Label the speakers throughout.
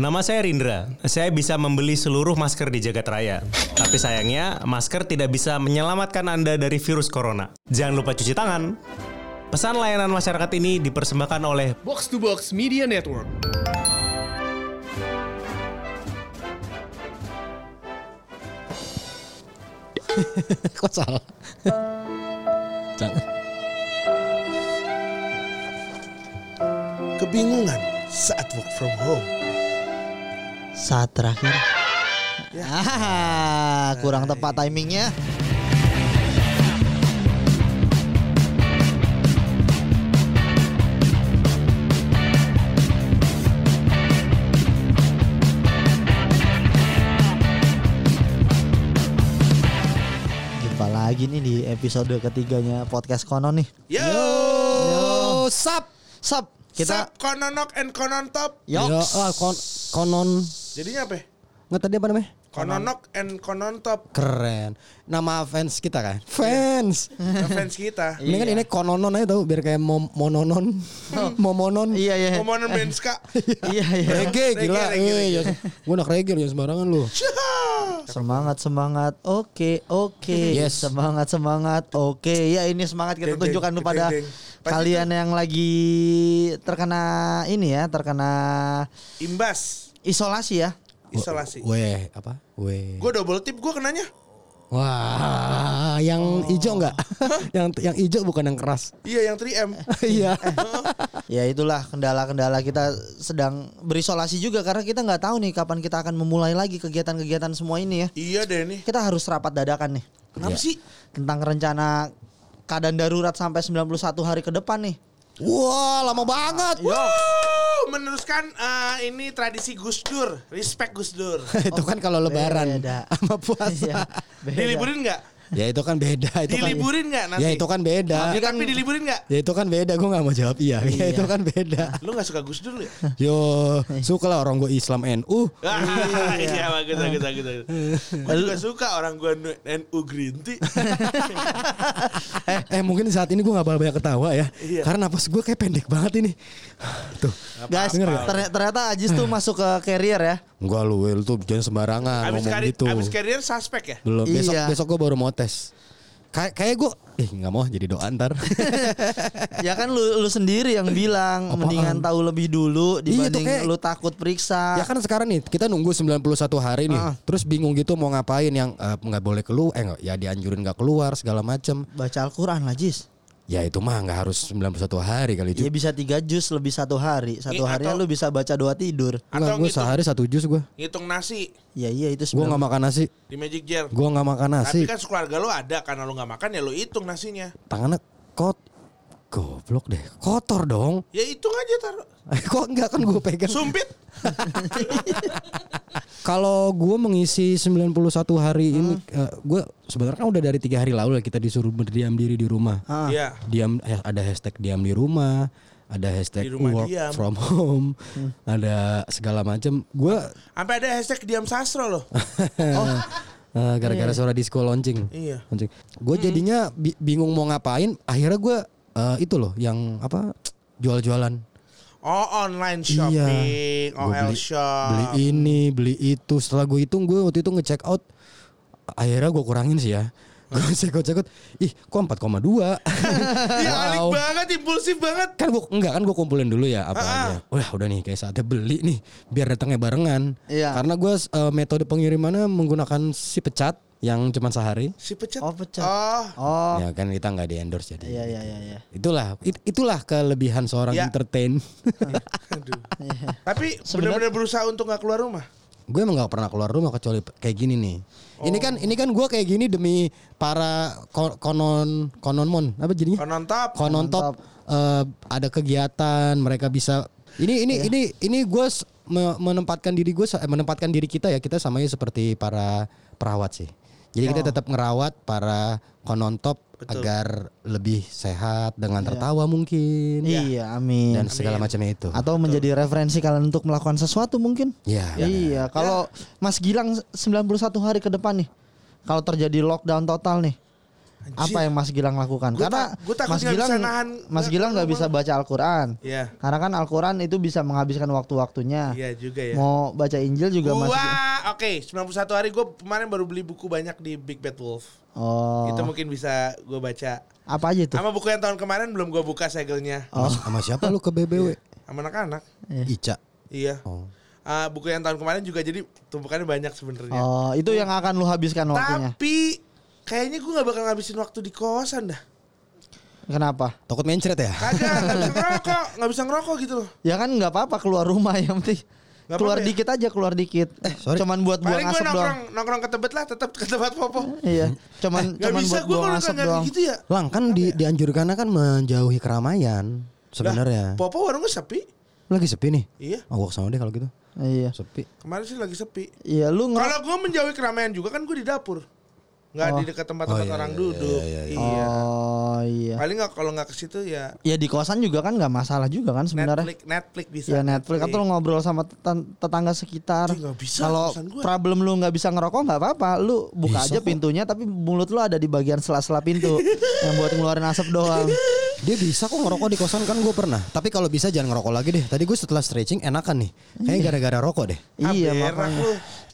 Speaker 1: Nama saya Rindra. Saya bisa membeli seluruh masker di Jagat Raya. Tapi sayangnya, masker tidak bisa menyelamatkan Anda dari virus corona. Jangan lupa cuci tangan. Pesan layanan masyarakat ini dipersembahkan oleh
Speaker 2: Box to Box Media Network.
Speaker 3: Kok salah? Jangan.
Speaker 4: Kebingungan saat work from home.
Speaker 5: Saat terakhir. Ah, kurang tepat timingnya. Jumpa lagi nih di episode ketiganya podcast Konon nih.
Speaker 4: Yo,
Speaker 5: Yo,
Speaker 3: sap.
Speaker 5: Sup, kita
Speaker 4: Sup, kononok and konon top.
Speaker 3: Ya,
Speaker 5: Yoks.
Speaker 3: ah, kon konon
Speaker 4: Jadinya apa?
Speaker 3: nggak tadi apa namanya?
Speaker 4: Kononok and konon top.
Speaker 3: Keren. Nama fans kita kan? Fans.
Speaker 4: Nah, fans kita.
Speaker 3: Ini kan ini kononon aja tau biar kayak mom mononon. Momonon.
Speaker 5: Iya iya.
Speaker 4: Momonan Benska.
Speaker 5: Iya iya.
Speaker 3: Reggae gila.
Speaker 4: reggae, reggae.
Speaker 3: Eh, ya, Gua anak reggae lu, sembarangan lu.
Speaker 5: Semangat semangat. Oke oke.
Speaker 3: Yes.
Speaker 5: Semangat semangat. Oke. Ya ini semangat kita tunjukkan
Speaker 4: deng,
Speaker 5: kepada kalian yang lagi terkena ini ya, terkena
Speaker 4: Imbas.
Speaker 5: Isolasi ya.
Speaker 4: Isolasi.
Speaker 3: Weh, apa? Weh.
Speaker 4: Gue double tip gue kenanya.
Speaker 3: Wah, yang hijau enggak? yang yang hijau bukan yang keras.
Speaker 4: Iya yang 3M.
Speaker 3: Iya.
Speaker 5: Ya itulah kendala-kendala kita sedang berisolasi juga karena kita nggak tahu nih kapan kita akan memulai lagi kegiatan-kegiatan semua ini ya.
Speaker 4: iya deh nih.
Speaker 5: Kita harus rapat dadakan nih
Speaker 4: Kenapa
Speaker 3: Iya.
Speaker 4: sih?
Speaker 5: tentang rencana keadaan darurat sampai 91 hari ke depan nih.
Speaker 3: Wah, lama banget.
Speaker 4: Wow, meneruskan eh, ini tradisi Gus Dur. Respect Gus Dur.
Speaker 3: itu kan kalau lebaran
Speaker 5: Beda.
Speaker 3: sama puasa.
Speaker 5: Iya.
Speaker 4: Diliburin nggak?
Speaker 3: Ya itu kan beda itu
Speaker 4: Diliburin
Speaker 3: kan.
Speaker 4: nggak nanti?
Speaker 3: Ya itu kan beda.
Speaker 4: Ya, tapi diliburin nggak?
Speaker 3: Ya itu kan beda, gue gak mau jawab iya. Ya
Speaker 5: Iya.
Speaker 3: itu kan beda.
Speaker 4: Lu nggak suka Gus Dur lu ya?
Speaker 3: Yo, suka lah orang gue Islam NU.
Speaker 4: Ah, Iya, bagus, bagus, bagus, bagus. Gue juga suka orang gue NU Green Tea.
Speaker 3: eh, eh mungkin saat ini gue gak bakal banyak ketawa ya.
Speaker 4: Iya.
Speaker 3: Karena napas gue kayak pendek banget ini. Tuh.
Speaker 5: Guys,
Speaker 3: nggak?
Speaker 5: ternyata, ternyata Ajis tuh masuk ke carrier ya.
Speaker 3: Enggak lu, Will tuh jangan sembarangan
Speaker 4: Abis,
Speaker 3: ngomong
Speaker 4: kari,
Speaker 3: gitu.
Speaker 4: abis carrier suspek ya?
Speaker 3: Belum, besok
Speaker 5: Iya.
Speaker 3: besok gue baru mau tes. Kayak kayak gue, eh nggak mau jadi doa ntar.
Speaker 5: Ya kan lu lu sendiri yang bilang
Speaker 3: Apaan?
Speaker 5: mendingan tahu lebih dulu
Speaker 3: Iya,
Speaker 5: dibanding
Speaker 3: kayak-
Speaker 5: lu takut periksa.
Speaker 3: ya kan sekarang nih kita nunggu 91 hari nih,
Speaker 5: Ah.
Speaker 3: terus bingung gitu mau ngapain yang eh, nggak boleh keluar, eh ya dianjurin nggak keluar segala macem.
Speaker 5: Baca Al-Qur'an lah, Jis.
Speaker 3: Ya itu mah nggak harus 91 hari kali
Speaker 5: Ya
Speaker 3: Ju.
Speaker 5: bisa tiga jus lebih satu hari. Satu harinya
Speaker 4: atau-
Speaker 5: lu bisa baca dua tidur.
Speaker 3: Enggak,
Speaker 4: Atau
Speaker 3: gue
Speaker 4: ngitung,
Speaker 3: sehari satu jus gue.
Speaker 4: ngitung nasi
Speaker 5: Ya iya itu
Speaker 3: Gue nggak makan nasi.
Speaker 4: di Magic Jar.
Speaker 3: Gue nggak makan
Speaker 4: Tapi
Speaker 3: nasi.
Speaker 4: kan sekeluarga lu ada karena lu nggak makan ya lu hitung nasinya.
Speaker 3: Tangannya kot. Goblok deh. Kotor dong.
Speaker 4: Ya hitung aja taruh.
Speaker 3: Kok enggak kan gue pegang.
Speaker 4: Sumpit.
Speaker 3: Kalau gue mengisi 91 hari ini,
Speaker 4: Hmm.
Speaker 3: gue sebenarnya kan udah dari tiga hari lalu lah kita disuruh berdiam diri di rumah.
Speaker 5: Ah.
Speaker 4: Iya.
Speaker 3: Diam, eh, ada hashtag diam di rumah, ada hashtag
Speaker 4: Di rumah
Speaker 3: work
Speaker 4: diam.
Speaker 3: from home, ada segala macam. Gue
Speaker 4: Sampai ada hashtag diam sastro loh.
Speaker 3: eh, gara-gara suara disco launching.
Speaker 4: Iya.
Speaker 3: launching. Gue jadinya bi- bingung mau ngapain. Akhirnya gue eh, itu loh yang apa jual-jualan.
Speaker 4: Oh online shopping,
Speaker 3: Gua
Speaker 4: OL
Speaker 3: beli,
Speaker 4: shop.
Speaker 3: beli ini, beli itu. Setelah gue hitung, gue waktu itu ngecek out. Akhirnya gue kurangin sih ya. Gue cek out, cek out. Ih, kok 4,2.
Speaker 4: Iya alik
Speaker 3: Wow.
Speaker 4: banget, impulsif banget.
Speaker 3: kan gue enggak kan gue kumpulin dulu ya apa
Speaker 4: Ah,
Speaker 3: aja. Wah, udah nih kayak saatnya beli nih biar datangnya barengan.
Speaker 5: Iya.
Speaker 3: Karena gue eh, metode pengirimannya menggunakan si pecat yang cuma sehari.
Speaker 4: Si pecat.
Speaker 5: Oh, pecat.
Speaker 4: Oh,
Speaker 5: Oh.
Speaker 3: Ya kan kita nggak di endorse jadi.
Speaker 5: Iya iya iya iya.
Speaker 3: Itulah it- itulah kelebihan seorang
Speaker 4: Ya.
Speaker 3: entertain.
Speaker 4: aduh. Tapi
Speaker 5: Sebenarnya-
Speaker 4: benar-benar berusaha untuk nggak keluar rumah.
Speaker 3: Gue emang nggak pernah keluar rumah kecuali kayak gini nih. Ini kan
Speaker 4: Oh.
Speaker 3: ini kan gue kayak gini demi para ko- konon konon mon apa jadinya?
Speaker 4: Konon top.
Speaker 3: Konon top eh, ada kegiatan mereka bisa ini ini ini ini gue menempatkan diri gue menempatkan diri kita ya kita samanya seperti para perawat sih. Jadi kita tetap ngerawat para konon top agar lebih sehat dengan tertawa mungkin
Speaker 5: Iya, amin.
Speaker 3: dan segala macamnya itu.
Speaker 5: Atau menjadi referensi kalian untuk melakukan sesuatu mungkin.
Speaker 3: Ya.
Speaker 5: Iya, kalau Mas Gilang 91 hari ke depan nih. Kalau terjadi lockdown total nih. Apa yang Mas Gilang lakukan?
Speaker 4: Gua
Speaker 5: Karena
Speaker 4: gua takut
Speaker 5: Mas Gilang
Speaker 4: bisa nahan
Speaker 5: Mas Gilang nggak bisa baca Al-Qur'an.
Speaker 4: Iya.
Speaker 5: Karena kan Al-Qur'an itu bisa menghabiskan waktu-waktunya.
Speaker 4: Iya juga ya.
Speaker 5: Mau baca Injil juga
Speaker 4: Gua
Speaker 5: masih
Speaker 4: oke 91 hari gue kemarin baru beli buku banyak di Big Bad Wolf.
Speaker 5: Oh.
Speaker 4: Itu mungkin bisa gue baca.
Speaker 5: Apa aja itu?
Speaker 4: Sama buku yang tahun kemarin belum gue buka segelnya.
Speaker 5: Oh.
Speaker 3: Sama siapa lu ke BBW?
Speaker 4: Sama anak-anak.
Speaker 3: Ica.
Speaker 4: Iya.
Speaker 3: Oh.
Speaker 4: Ah, buku yang tahun kemarin juga jadi tumpukannya banyak sebenarnya.
Speaker 5: Oh, itu yang akan lu habiskan waktunya.
Speaker 4: Tapi kayaknya gue nggak bakal ngabisin waktu di kosan dah.
Speaker 5: Kenapa?
Speaker 3: Takut mencret ya?
Speaker 4: Kagak, nggak bisa ngerokok, nggak bisa ngerokok gitu loh.
Speaker 5: Ya kan nggak apa-apa keluar rumah yang penting.
Speaker 4: Nggak
Speaker 5: keluar
Speaker 4: ya?
Speaker 5: dikit aja, keluar dikit. Eh,
Speaker 3: sorry.
Speaker 5: Cuman buat buang asap doang.
Speaker 4: nongkrong nongkrong ke tebet lah, tetap ke tempat popo.
Speaker 5: Iya, cuman
Speaker 4: Gak
Speaker 5: cuman
Speaker 4: bisa
Speaker 5: buat
Speaker 4: gue
Speaker 5: buang
Speaker 4: kalau
Speaker 5: asap
Speaker 4: nggak
Speaker 5: doang.
Speaker 4: gitu ya.
Speaker 3: Lang kan di, dianjurkan kan menjauhi keramaian sebenarnya.
Speaker 4: Popo warungnya sepi.
Speaker 3: Lagi sepi nih.
Speaker 4: Iya,
Speaker 3: Oh, gua ke sana deh kalau gitu.
Speaker 5: Iya.
Speaker 3: Sepi.
Speaker 4: kemarin sih lagi sepi.
Speaker 5: Iya, lu ngerok.
Speaker 4: Kalau gue menjauhi keramaian juga kan gue di dapur. Nggak di dekat tempat-tempat
Speaker 3: Oh, iya,
Speaker 4: orang
Speaker 3: iya,
Speaker 4: duduk.
Speaker 3: iya, iya,
Speaker 4: Iya.
Speaker 5: Oh, iya.
Speaker 4: Paling nggak kalau nggak ke situ ya
Speaker 5: Ya di kosan juga kan nggak masalah juga kan sebenarnya.
Speaker 4: Netflix, Netflix bisa.
Speaker 5: Ya Netflix atau lu ngobrol sama tetan- tetangga sekitar. Kalau problem lu nggak bisa ngerokok nggak apa-apa, lu buka
Speaker 3: Bisa
Speaker 5: aja
Speaker 3: kok.
Speaker 5: pintunya tapi mulut lu ada di bagian sela-sela pintu yang buat ngeluarin asap doang.
Speaker 3: Dia bisa kok ngerokok di kosan kan gue pernah. Tapi kalau bisa jangan ngerokok lagi deh. Tadi gue setelah stretching enakan nih. Kayaknya gara-gara rokok deh.
Speaker 5: Iya makanya.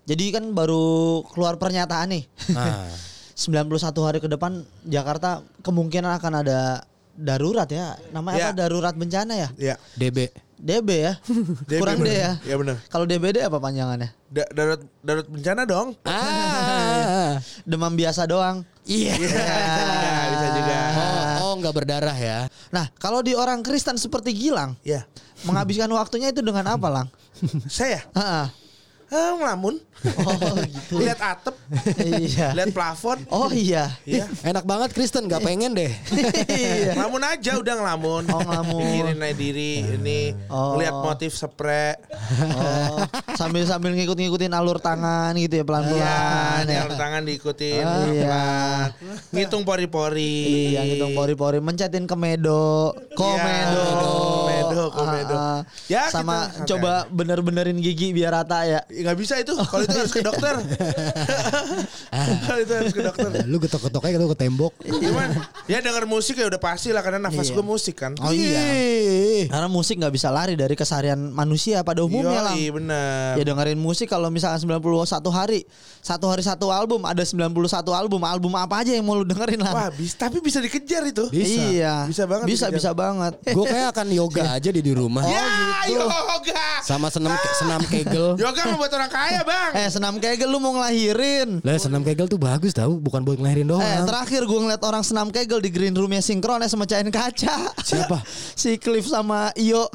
Speaker 5: Jadi kan baru keluar pernyataan nih.
Speaker 3: Nah,
Speaker 5: 91 hari ke depan Jakarta kemungkinan akan ada darurat ya. Namanya
Speaker 4: Ya.
Speaker 5: apa? Darurat bencana ya?
Speaker 4: Ya.
Speaker 3: DB.
Speaker 5: DB ya.
Speaker 4: DB
Speaker 5: Kurang D ya.
Speaker 4: Iya benar.
Speaker 5: Kalau DBD apa panjangannya?
Speaker 4: Da- darurat darurat bencana dong.
Speaker 3: Ah.
Speaker 5: Demam biasa doang.
Speaker 3: Iya.
Speaker 4: Iya, bisa juga.
Speaker 3: Oh, oh nggak berdarah ya.
Speaker 5: Nah, kalau di orang Kristen seperti Gilang,
Speaker 4: Ya.
Speaker 5: menghabiskan waktunya itu dengan apa, Lang?
Speaker 4: Saya
Speaker 5: Heeh.
Speaker 4: Ah, ngelamun.
Speaker 5: Oh, gitu.
Speaker 4: Lihat atap,
Speaker 5: iya.
Speaker 4: lihat plafon.
Speaker 5: Oh iya.
Speaker 4: Iya.
Speaker 3: Enak banget Kristen nggak pengen deh.
Speaker 5: Iya.
Speaker 4: Ngelamun aja udah ngelamun.
Speaker 5: Oh, ngelamun.
Speaker 4: Pikirin aja diri ini
Speaker 5: Oh.
Speaker 4: lihat motif spray.
Speaker 5: Oh, sambil sambil ngikut-ngikutin alur tangan gitu ya
Speaker 4: Iya,
Speaker 5: pelan-pelan ya.
Speaker 4: yang tangan diikutin
Speaker 5: Ah, iya.
Speaker 4: pelan-pelan. Ngitung pori-pori.
Speaker 5: Iya, ngitung pori-pori, mencetin komedo, komedo,
Speaker 4: Iya, komedo, komedo.
Speaker 5: Ah, ah.
Speaker 4: Ya,
Speaker 5: sama
Speaker 4: kita santai
Speaker 5: coba bener-benerin gigi biar rata ya.
Speaker 4: Ya, nggak bisa itu. Kalau itu harus ke dokter. Kalau itu harus ke dokter.
Speaker 3: Lu ketok-ketok aja gitu ke tembok.
Speaker 4: Gimana? Ya denger musik ya udah pasti lah karena nafas
Speaker 5: Iya.
Speaker 4: gue musik kan.
Speaker 5: Oh iya. Karena musik nggak bisa lari dari keseharian manusia pada umumnya lah.
Speaker 4: Iya bener.
Speaker 5: Ya dengerin musik kalau misalkan 91 hari, satu hari satu album, ada 91 album, album apa aja yang mau lu dengerin lah.
Speaker 4: Wah, bis, tapi bisa dikejar itu.
Speaker 3: Bisa.
Speaker 5: Iya.
Speaker 4: Bisa banget
Speaker 5: Bisa
Speaker 4: dikejar.
Speaker 5: bisa banget.
Speaker 3: Gue kayak akan yoga aja di di rumah.
Speaker 4: ya,
Speaker 5: gitu.
Speaker 4: yoga.
Speaker 3: Sama senam senam kegel.
Speaker 4: Yoga membuat orang kaya, Bang.
Speaker 5: Eh senam kegel lu mau ngelahirin.
Speaker 3: Lah senam kegel tuh bagus tau, bukan buat ngelahirin doang.
Speaker 5: Eh terakhir gue ngeliat orang senam kegel di green roomnya sinkrones mecahin kaca.
Speaker 3: Siapa?
Speaker 5: si Cliff sama Iyo.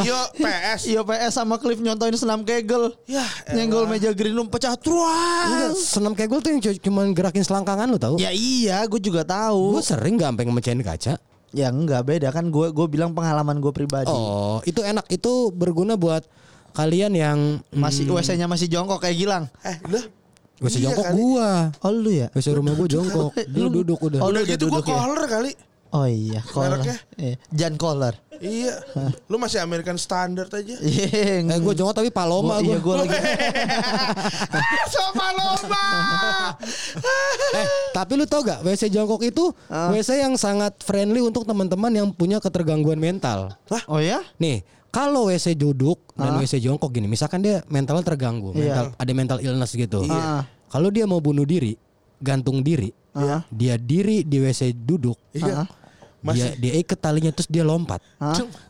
Speaker 4: Yo, PS.
Speaker 5: Iyo PS sama Cliff nyontoin senam kegel.
Speaker 4: Ya,
Speaker 5: Nyenggol meja green room pecah truang.
Speaker 3: Enggak, senam kegel tuh yang cu- cuman gerakin selangkangan lu tahu.
Speaker 5: Ya iya, gue juga tahu.
Speaker 3: Gue sering gak sampai ngemecahin kaca.
Speaker 5: Ya enggak beda kan gue gue bilang pengalaman gue pribadi.
Speaker 3: Oh, itu enak. Itu berguna buat kalian yang
Speaker 5: Masih WC-nya masih jongkok kayak Gilang.
Speaker 4: Eh, lah.
Speaker 3: WC
Speaker 4: Iya
Speaker 3: jongkok
Speaker 4: kali.
Speaker 3: gua.
Speaker 5: Oh lu ya?
Speaker 3: WC rumah gua jongkok. Lu duduk udah.
Speaker 5: Oh,
Speaker 4: Udah gitu gue
Speaker 5: duduk ya?
Speaker 4: collar kali.
Speaker 5: Oh iya, collar. Iya, Jan collar.
Speaker 4: Iya. Lu masih American standard aja.
Speaker 5: Iya,
Speaker 3: Eh gua jongkok tapi paloma
Speaker 5: gua,
Speaker 3: gua.
Speaker 5: iya gue lagi.
Speaker 4: Sama lomba.
Speaker 3: Eh, tapi lu tau gak WC jongkok itu WC yang sangat friendly untuk teman-teman yang punya ketergangguan mental.
Speaker 5: Oh ya?
Speaker 3: Nih, kalau WC duduk dan WC jongkok gini, misalkan dia mentalnya terganggu,
Speaker 5: Iya.
Speaker 3: mental, ada mental illness gitu.
Speaker 5: Iya.
Speaker 3: Kalau dia mau bunuh diri, gantung diri,
Speaker 5: Iya.
Speaker 3: dia diri di WC duduk,
Speaker 4: Iya.
Speaker 3: dia dia ikat talinya terus dia lompat.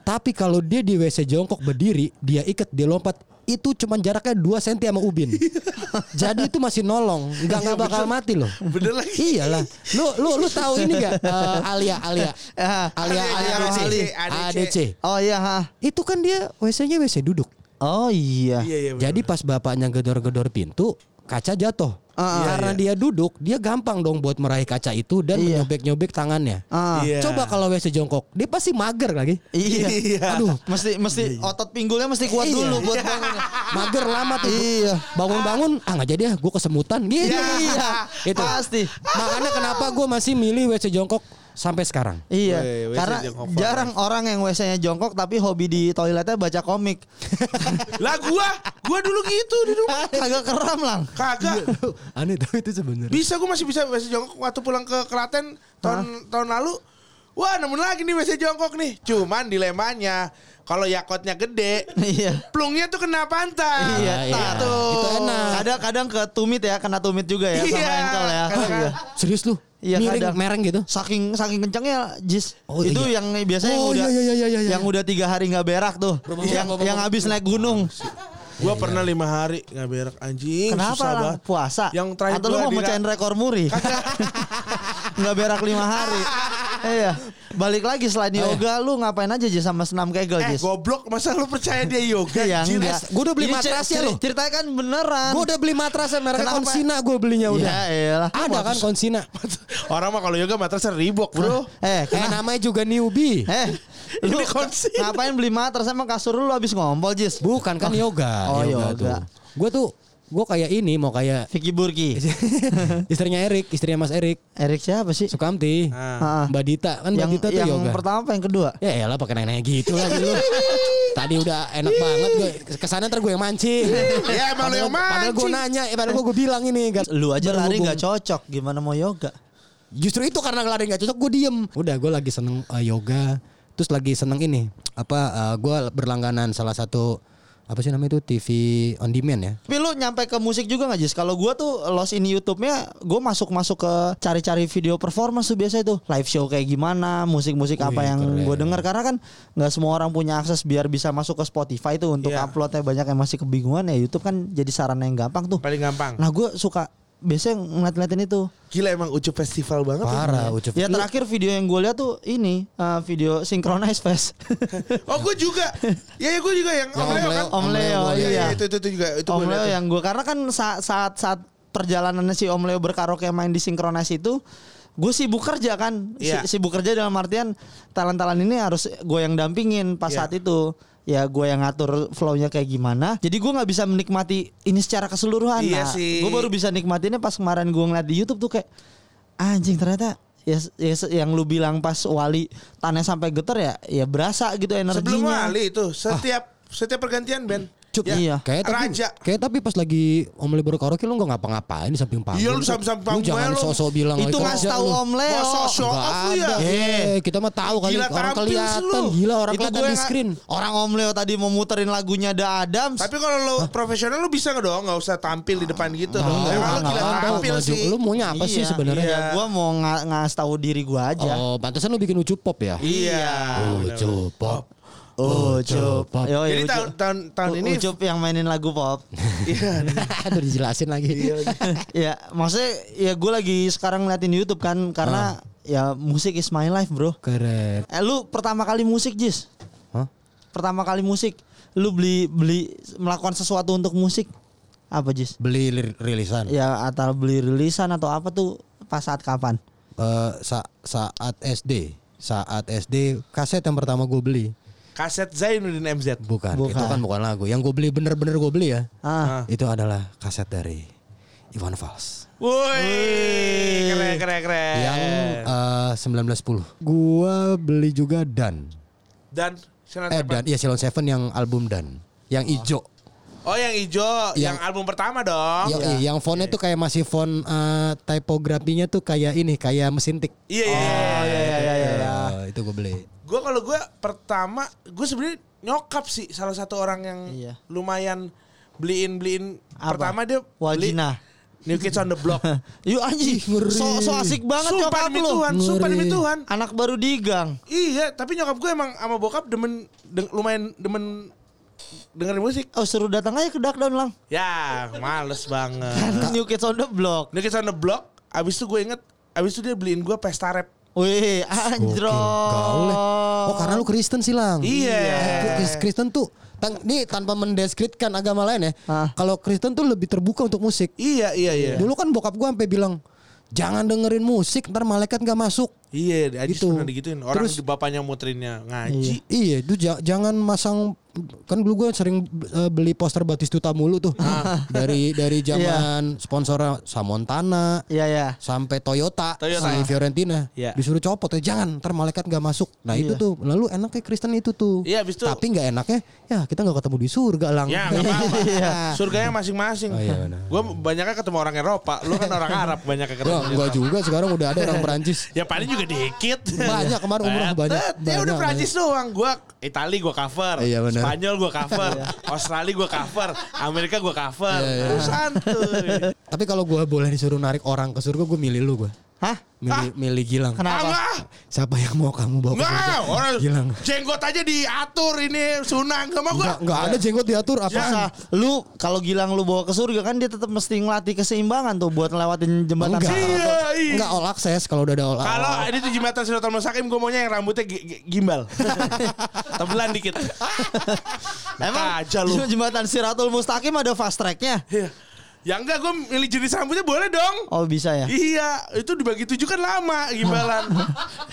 Speaker 3: Tapi kalau dia di WC jongkok berdiri, dia ikat dia lompat, itu cuma jaraknya 2 cm sama ubin. Jadi itu masih nolong, nggak nggak bakal mati loh.
Speaker 4: Bener lagi.
Speaker 3: Iyalah. Lu lu lu tahu ini gak Alia Alia
Speaker 5: Ah.
Speaker 3: Alia
Speaker 4: Alia
Speaker 3: ADC
Speaker 4: Rohali.
Speaker 3: ADC.
Speaker 5: Oh iya, ha.
Speaker 3: Itu kan dia WC-nya WC duduk.
Speaker 5: Oh iya.
Speaker 4: Iya, iya. bener.
Speaker 3: Jadi pas bapaknya gedor-gedor pintu, kaca jatuh.
Speaker 5: Ah,
Speaker 3: Karena dia duduk, dia gampang dong buat meraih kaca itu dan
Speaker 5: Iya.
Speaker 3: menyobek-nyobek tangannya.
Speaker 5: Ah.
Speaker 4: Iya.
Speaker 3: Coba kalau WC jongkok, dia pasti mager lagi.
Speaker 5: Iya.
Speaker 3: Aduh,
Speaker 5: Mesti mesti otot pinggulnya mesti kuat
Speaker 3: Iya.
Speaker 5: dulu buat bangun.
Speaker 3: mager lama tuh.
Speaker 5: Iya.
Speaker 3: Bangun-bangun, ah nggak jadi ya, gue kesemutan. Gitu.
Speaker 5: Iya.
Speaker 3: itu.
Speaker 5: Pasti.
Speaker 3: Makanya kenapa gue masih milih WC jongkok sampai sekarang.
Speaker 5: Iya,
Speaker 4: WC
Speaker 5: karena
Speaker 4: jongkok
Speaker 5: jarang orang yang WC-nya jongkok tapi hobi di toiletnya baca komik.
Speaker 4: Lah gua, gua dulu gitu di rumah.
Speaker 5: Kagak keram lang.
Speaker 4: Kagak.
Speaker 3: Aneh tapi itu sebenarnya.
Speaker 4: Bisa gue masih bisa WC jongkok waktu pulang ke Klaten tahun tahun lalu. Wah, nemu lagi nih WC jongkok nih. Cuman dilemanya kalau yakotnya gede,
Speaker 5: Iya.
Speaker 4: plungnya tuh kena pantat.
Speaker 5: Iya,
Speaker 3: iya.
Speaker 4: Gitu.
Speaker 3: Itu enak.
Speaker 5: Kadang-kadang ke tumit ya, kena tumit juga ya sama
Speaker 4: Iya,
Speaker 5: engkel ya.
Speaker 4: kadang-
Speaker 5: Iya.
Speaker 3: Serius lu?
Speaker 5: Iya,
Speaker 3: Miring,
Speaker 5: kadang.
Speaker 3: mereng gitu.
Speaker 5: Saking saking kencengnya Jis.
Speaker 3: Oh,
Speaker 5: itu
Speaker 3: iya.
Speaker 5: yang biasanya yang
Speaker 3: Oh,
Speaker 5: udah
Speaker 3: iya, iya, iya, iya, iya.
Speaker 5: yang udah tiga hari nggak berak tuh. yang yang habis naik gunung.
Speaker 4: Gua pernah lima hari nggak berak anjing.
Speaker 5: Kenapa
Speaker 4: susah
Speaker 5: lah?
Speaker 4: banget.
Speaker 5: Puasa?
Speaker 4: Yang terakhir
Speaker 5: Atau lu mau mecahin rekor muri? Nggak berak lima hari. Iya. Balik lagi selain yoga, lu ngapain aja Jis sama senam kegel
Speaker 4: Eh
Speaker 5: Jis?
Speaker 4: goblok masa lu percaya dia yoga?
Speaker 5: Iya enggak.
Speaker 3: Gua udah beli
Speaker 5: Ini
Speaker 3: matrasnya
Speaker 5: cer-
Speaker 3: loh.
Speaker 5: Ceritanya kan beneran.
Speaker 3: Gue udah beli matrasnya mereknya
Speaker 5: Kenapa?
Speaker 3: Konsina gue belinya udah.
Speaker 5: Ya elah.
Speaker 3: Ada kan Konsina.
Speaker 4: Orang mah kalau yoga matrasnya ribok bro.
Speaker 5: Eh,
Speaker 3: Eh namanya juga newbie.
Speaker 5: Eh, lu
Speaker 4: Ini konsina.
Speaker 5: ngapain beli matras emang kasur lu habis ngompol, Jis?
Speaker 3: Bukan kan yoga.
Speaker 5: Oh, yoga.
Speaker 3: Gue tuh gue kayak ini mau kayak
Speaker 5: Vicky Burki.
Speaker 3: istrinya Erik, istrinya Mas Erik.
Speaker 5: Erik siapa sih?
Speaker 3: Sukamti.
Speaker 5: Ah.
Speaker 3: Mbak Dita kan Mbak
Speaker 5: yang
Speaker 3: Dita tuh
Speaker 5: yang
Speaker 3: yoga.
Speaker 5: pertama apa yang kedua?
Speaker 3: Ya elah pakai nanya gitu lagi lu. Tadi udah enak banget gue ke sana ntar gue yang mancing.
Speaker 4: Ya, emang lu yang
Speaker 3: Padahal gue
Speaker 4: mancing.
Speaker 3: nanya, eh, padahal gue gue bilang ini. Gak,
Speaker 5: Lu aja lari nggak cocok, gimana mau yoga?
Speaker 3: Justru itu karena lari nggak cocok gue diem. Udah gue lagi seneng eh, yoga. Terus lagi seneng ini apa? gue berlangganan salah satu apa sih namanya itu TV on demand ya.
Speaker 5: Tapi lu nyampe ke musik juga gak Jis? Kalau gua tuh lost in YouTube-nya gue masuk-masuk ke cari-cari video performance tuh biasa itu live show kayak gimana, musik-musik apa
Speaker 3: Wih,
Speaker 5: yang
Speaker 3: keren.
Speaker 5: gue denger karena kan nggak semua orang punya akses biar bisa masuk ke Spotify tuh untuk
Speaker 4: Iya.
Speaker 5: uploadnya banyak yang masih kebingungan ya YouTube kan jadi sarana yang gampang tuh.
Speaker 4: Paling gampang.
Speaker 5: Nah gue suka biasanya ngeliat-ngeliatin itu.
Speaker 4: Gila emang Ucup festival banget. ya.
Speaker 3: Parah, ucup.
Speaker 5: Ya terakhir video yang gue lihat tuh ini uh, video synchronize fest.
Speaker 4: Oh gue juga. Ya ya gue juga yang,
Speaker 3: Yang
Speaker 4: Om Leo
Speaker 3: Om
Speaker 4: kan.
Speaker 3: Leo,
Speaker 5: Om Leo,
Speaker 4: Iya,
Speaker 5: iya.
Speaker 4: iya, itu, itu, itu juga. Itu
Speaker 5: Om
Speaker 4: gua
Speaker 5: Leo yang gue karena kan saat saat saat perjalanannya si Om Leo berkaraoke main di synchronize itu gue sibuk kerja kan
Speaker 4: Iya.
Speaker 5: sibuk kerja dalam artian talent-talent ini harus gue yang dampingin pas
Speaker 4: Iya.
Speaker 5: saat itu ya gue yang ngatur flow-nya kayak gimana jadi gue nggak bisa menikmati ini secara keseluruhan
Speaker 4: Iya
Speaker 5: nah,
Speaker 4: sih.
Speaker 5: gue baru bisa nikmatinnya pas kemarin gue ngeliat di YouTube tuh kayak anjing ternyata ya, ya yang lu bilang pas Wali tanah sampai getar ya ya berasa gitu energinya
Speaker 4: Sebelum Wali itu setiap setiap pergantian band.
Speaker 3: Cuk,
Speaker 4: Ya,
Speaker 5: iya.
Speaker 3: Kayak tapi,
Speaker 4: Raja.
Speaker 3: kayak tapi pas lagi Om Leo berkaraoke lu nggak ngapa-ngapain di samping panggung.
Speaker 4: Iya, lu samping-samping
Speaker 3: Lu
Speaker 4: panggung
Speaker 3: jangan
Speaker 4: lu.
Speaker 3: sosok bilang
Speaker 5: itu
Speaker 3: kerja
Speaker 5: tahu
Speaker 3: lu.
Speaker 5: Om Leo
Speaker 4: Masa show
Speaker 3: Nggak
Speaker 4: off lu ya?
Speaker 3: ada. Eh, kita mah tahu kali
Speaker 4: Gila,
Speaker 3: orang kelihatan
Speaker 4: lu.
Speaker 3: gila orang
Speaker 5: itu
Speaker 3: kelihatan di
Speaker 5: nggak-
Speaker 3: screen.
Speaker 5: orang Om Leo tadi mau muterin lagunya The Adams
Speaker 4: Tapi kalau lo profesional lu bisa nggak dong? Nggak usah tampil di depan gitu dong.
Speaker 3: Nggak,
Speaker 4: lu
Speaker 3: nggak,
Speaker 4: gila
Speaker 3: nggak,
Speaker 4: tampil
Speaker 3: nggak,
Speaker 4: sih.
Speaker 3: Lu maunya apa sih
Speaker 5: Iya,
Speaker 3: sebenarnya?
Speaker 5: iya, gua mau nga- ngasih tahu diri gua aja.
Speaker 3: Oh, pantesan lu bikin ucup pop ya?
Speaker 4: Iya.
Speaker 3: Ucup pop.
Speaker 5: Oh,
Speaker 3: Ucup pop.
Speaker 5: Yo,
Speaker 4: Jadi tahun tahun tahun ini
Speaker 5: Ucup yang mainin lagu pop.
Speaker 4: Iya.
Speaker 3: Aduh dijelasin lagi.
Speaker 5: ya, maksudnya ya gue lagi sekarang ngeliatin YouTube kan karena ya musik is my life, Bro.
Speaker 3: Keren.
Speaker 5: Eh lu pertama kali musik, Jis?
Speaker 3: Hah?
Speaker 5: Pertama kali musik, lu beli beli melakukan sesuatu untuk musik apa, Jis?
Speaker 3: Beli rilisan.
Speaker 5: Ya atau beli rilisan atau apa tuh pas saat kapan?
Speaker 3: Eh, sa- saat SD, saat SD kaset yang pertama gue beli.
Speaker 4: Kaset Zainuddin MZ.
Speaker 3: Bukan,
Speaker 5: Bukan.
Speaker 3: itu kan bukan lagu. Yang gue beli bener-bener gue beli ya.
Speaker 5: Ah,
Speaker 3: Itu adalah kaset dari Ivan Fals.
Speaker 4: Woi, keren keren keren.
Speaker 3: Yang eh, 1910. Gua beli juga Dan.
Speaker 4: dan Silent
Speaker 3: Eh
Speaker 4: Seven.
Speaker 3: Dan, iya Silon Seven yang album Dan. Yang ijo.
Speaker 4: Oh yang hijau, yang,
Speaker 3: Yang-
Speaker 4: album pertama dong.
Speaker 3: Yo, yang fontnya tuh kayak masih font eh, tipografinya tuh kayak ini, kayak mesin tik.
Speaker 4: Iya iya.
Speaker 5: oh iya iya iya. iya.
Speaker 3: Itu gue beli.
Speaker 4: Gue kalau gue pertama, gue sebenarnya nyokap sih salah satu orang yang
Speaker 5: Iya.
Speaker 4: lumayan beliin beliin.
Speaker 5: Apa?
Speaker 4: Pertama dia beli
Speaker 5: Wajina.
Speaker 4: New Kids on the Block.
Speaker 5: Yuk anjing, so, so asik banget
Speaker 4: sumpah
Speaker 5: nyokap
Speaker 4: demi
Speaker 5: lu.
Speaker 4: Tuhan, sumpah demi. Tuhan.
Speaker 5: Anak baru digang.
Speaker 4: Iya, tapi nyokap gue emang sama bokap demen, deng- lumayan demen dengerin musik.
Speaker 5: Oh suruh datang aja ke Darkdown lang.
Speaker 4: Ya, males banget.
Speaker 5: New Kids on the Block.
Speaker 4: New Kids on the Block, abis itu gue inget, abis itu dia beliin gue pesta rap.
Speaker 5: Wih, anjro.
Speaker 3: Gaul ya. Oh karena lu Kristen sih lang.
Speaker 4: Iya.
Speaker 3: Kris- Kristen tuh, tang, nih tanpa mendeskripsikan agama lain ya.
Speaker 5: Ah.
Speaker 3: Kalau Kristen tuh lebih terbuka untuk musik.
Speaker 4: Iya, iya, iya.
Speaker 3: Dulu kan bokap gua sampai bilang, jangan dengerin musik, ntar malaikat gak masuk.
Speaker 4: Iya, Ajis
Speaker 3: Gitu.
Speaker 4: pernah digituin. Orang
Speaker 3: Terus-
Speaker 4: di bapaknya muterinnya ngaji.
Speaker 3: Iya, itu ja- jangan masang kan dulu gue sering eh, beli poster Batistuta mulu tuh.
Speaker 4: Ah.
Speaker 3: dari dari
Speaker 4: Iya.
Speaker 3: zaman sponsor Samontana
Speaker 5: Iya ya.
Speaker 3: sampai Toyota,
Speaker 4: Toyota.
Speaker 3: si Fiorentina
Speaker 4: Iya.
Speaker 3: disuruh copot ya jangan ntar malaikat nggak masuk nah itu tuh lalu enaknya Kristen itu tuh
Speaker 4: Iya, habis itu-
Speaker 3: tapi nggak enaknya ya kita nggak ketemu di surga lang
Speaker 4: Ya, nggak apa-apa.
Speaker 5: Iya.
Speaker 4: Surganya masing-masing.
Speaker 3: Oh, iya, benar.
Speaker 4: Gue banyaknya ketemu orang Eropa. Lu kan orang Arab banyaknya ketemu.
Speaker 3: Enggak juga sekarang udah ada orang Perancis
Speaker 4: Ya paling juga dikit.
Speaker 3: Banyak kemarin umroh banyak.
Speaker 4: Ya udah Prancis doang. Gua Itali gua cover.
Speaker 3: Iya, benar.
Speaker 4: Spanyol gua cover. Australia gua cover. Amerika gua cover.
Speaker 3: Iya, iya.
Speaker 4: Lu santuy.
Speaker 3: tapi kalau gue boleh disuruh narik orang ke surga gue milih lu gue
Speaker 5: Hah?
Speaker 3: milih milih Gilang
Speaker 5: Kenapa?
Speaker 4: Enggak.
Speaker 3: siapa yang mau kamu bawa ke
Speaker 4: Enggak, orang
Speaker 3: Gilang
Speaker 4: jenggot aja diatur ini sunnah enggak mau
Speaker 3: Enggak,
Speaker 4: gua.
Speaker 3: enggak ada jenggot diatur
Speaker 5: Susah.
Speaker 3: apaan
Speaker 5: Lu kalau Gilang lu bawa ke surga kan dia tetap mesti ngelatih keseimbangan tuh buat ngelewatin jembatan
Speaker 3: Enggak.
Speaker 4: Iya, iya.
Speaker 3: Enggak all access kalau udah ada all
Speaker 4: Kalau ini tuh jembatan Siratul Mustaqim gue maunya yang rambutnya gi- gi- gimbal. Tebelan dikit.
Speaker 5: Emang
Speaker 4: aja lu.
Speaker 5: jembatan Siratul Mustaqim ada fast tracknya?
Speaker 4: Iya. Ya enggak gue milih jenis rambutnya boleh dong.
Speaker 5: Oh bisa ya?
Speaker 4: Iya, itu dibagi tujuh kan lama gimbalan.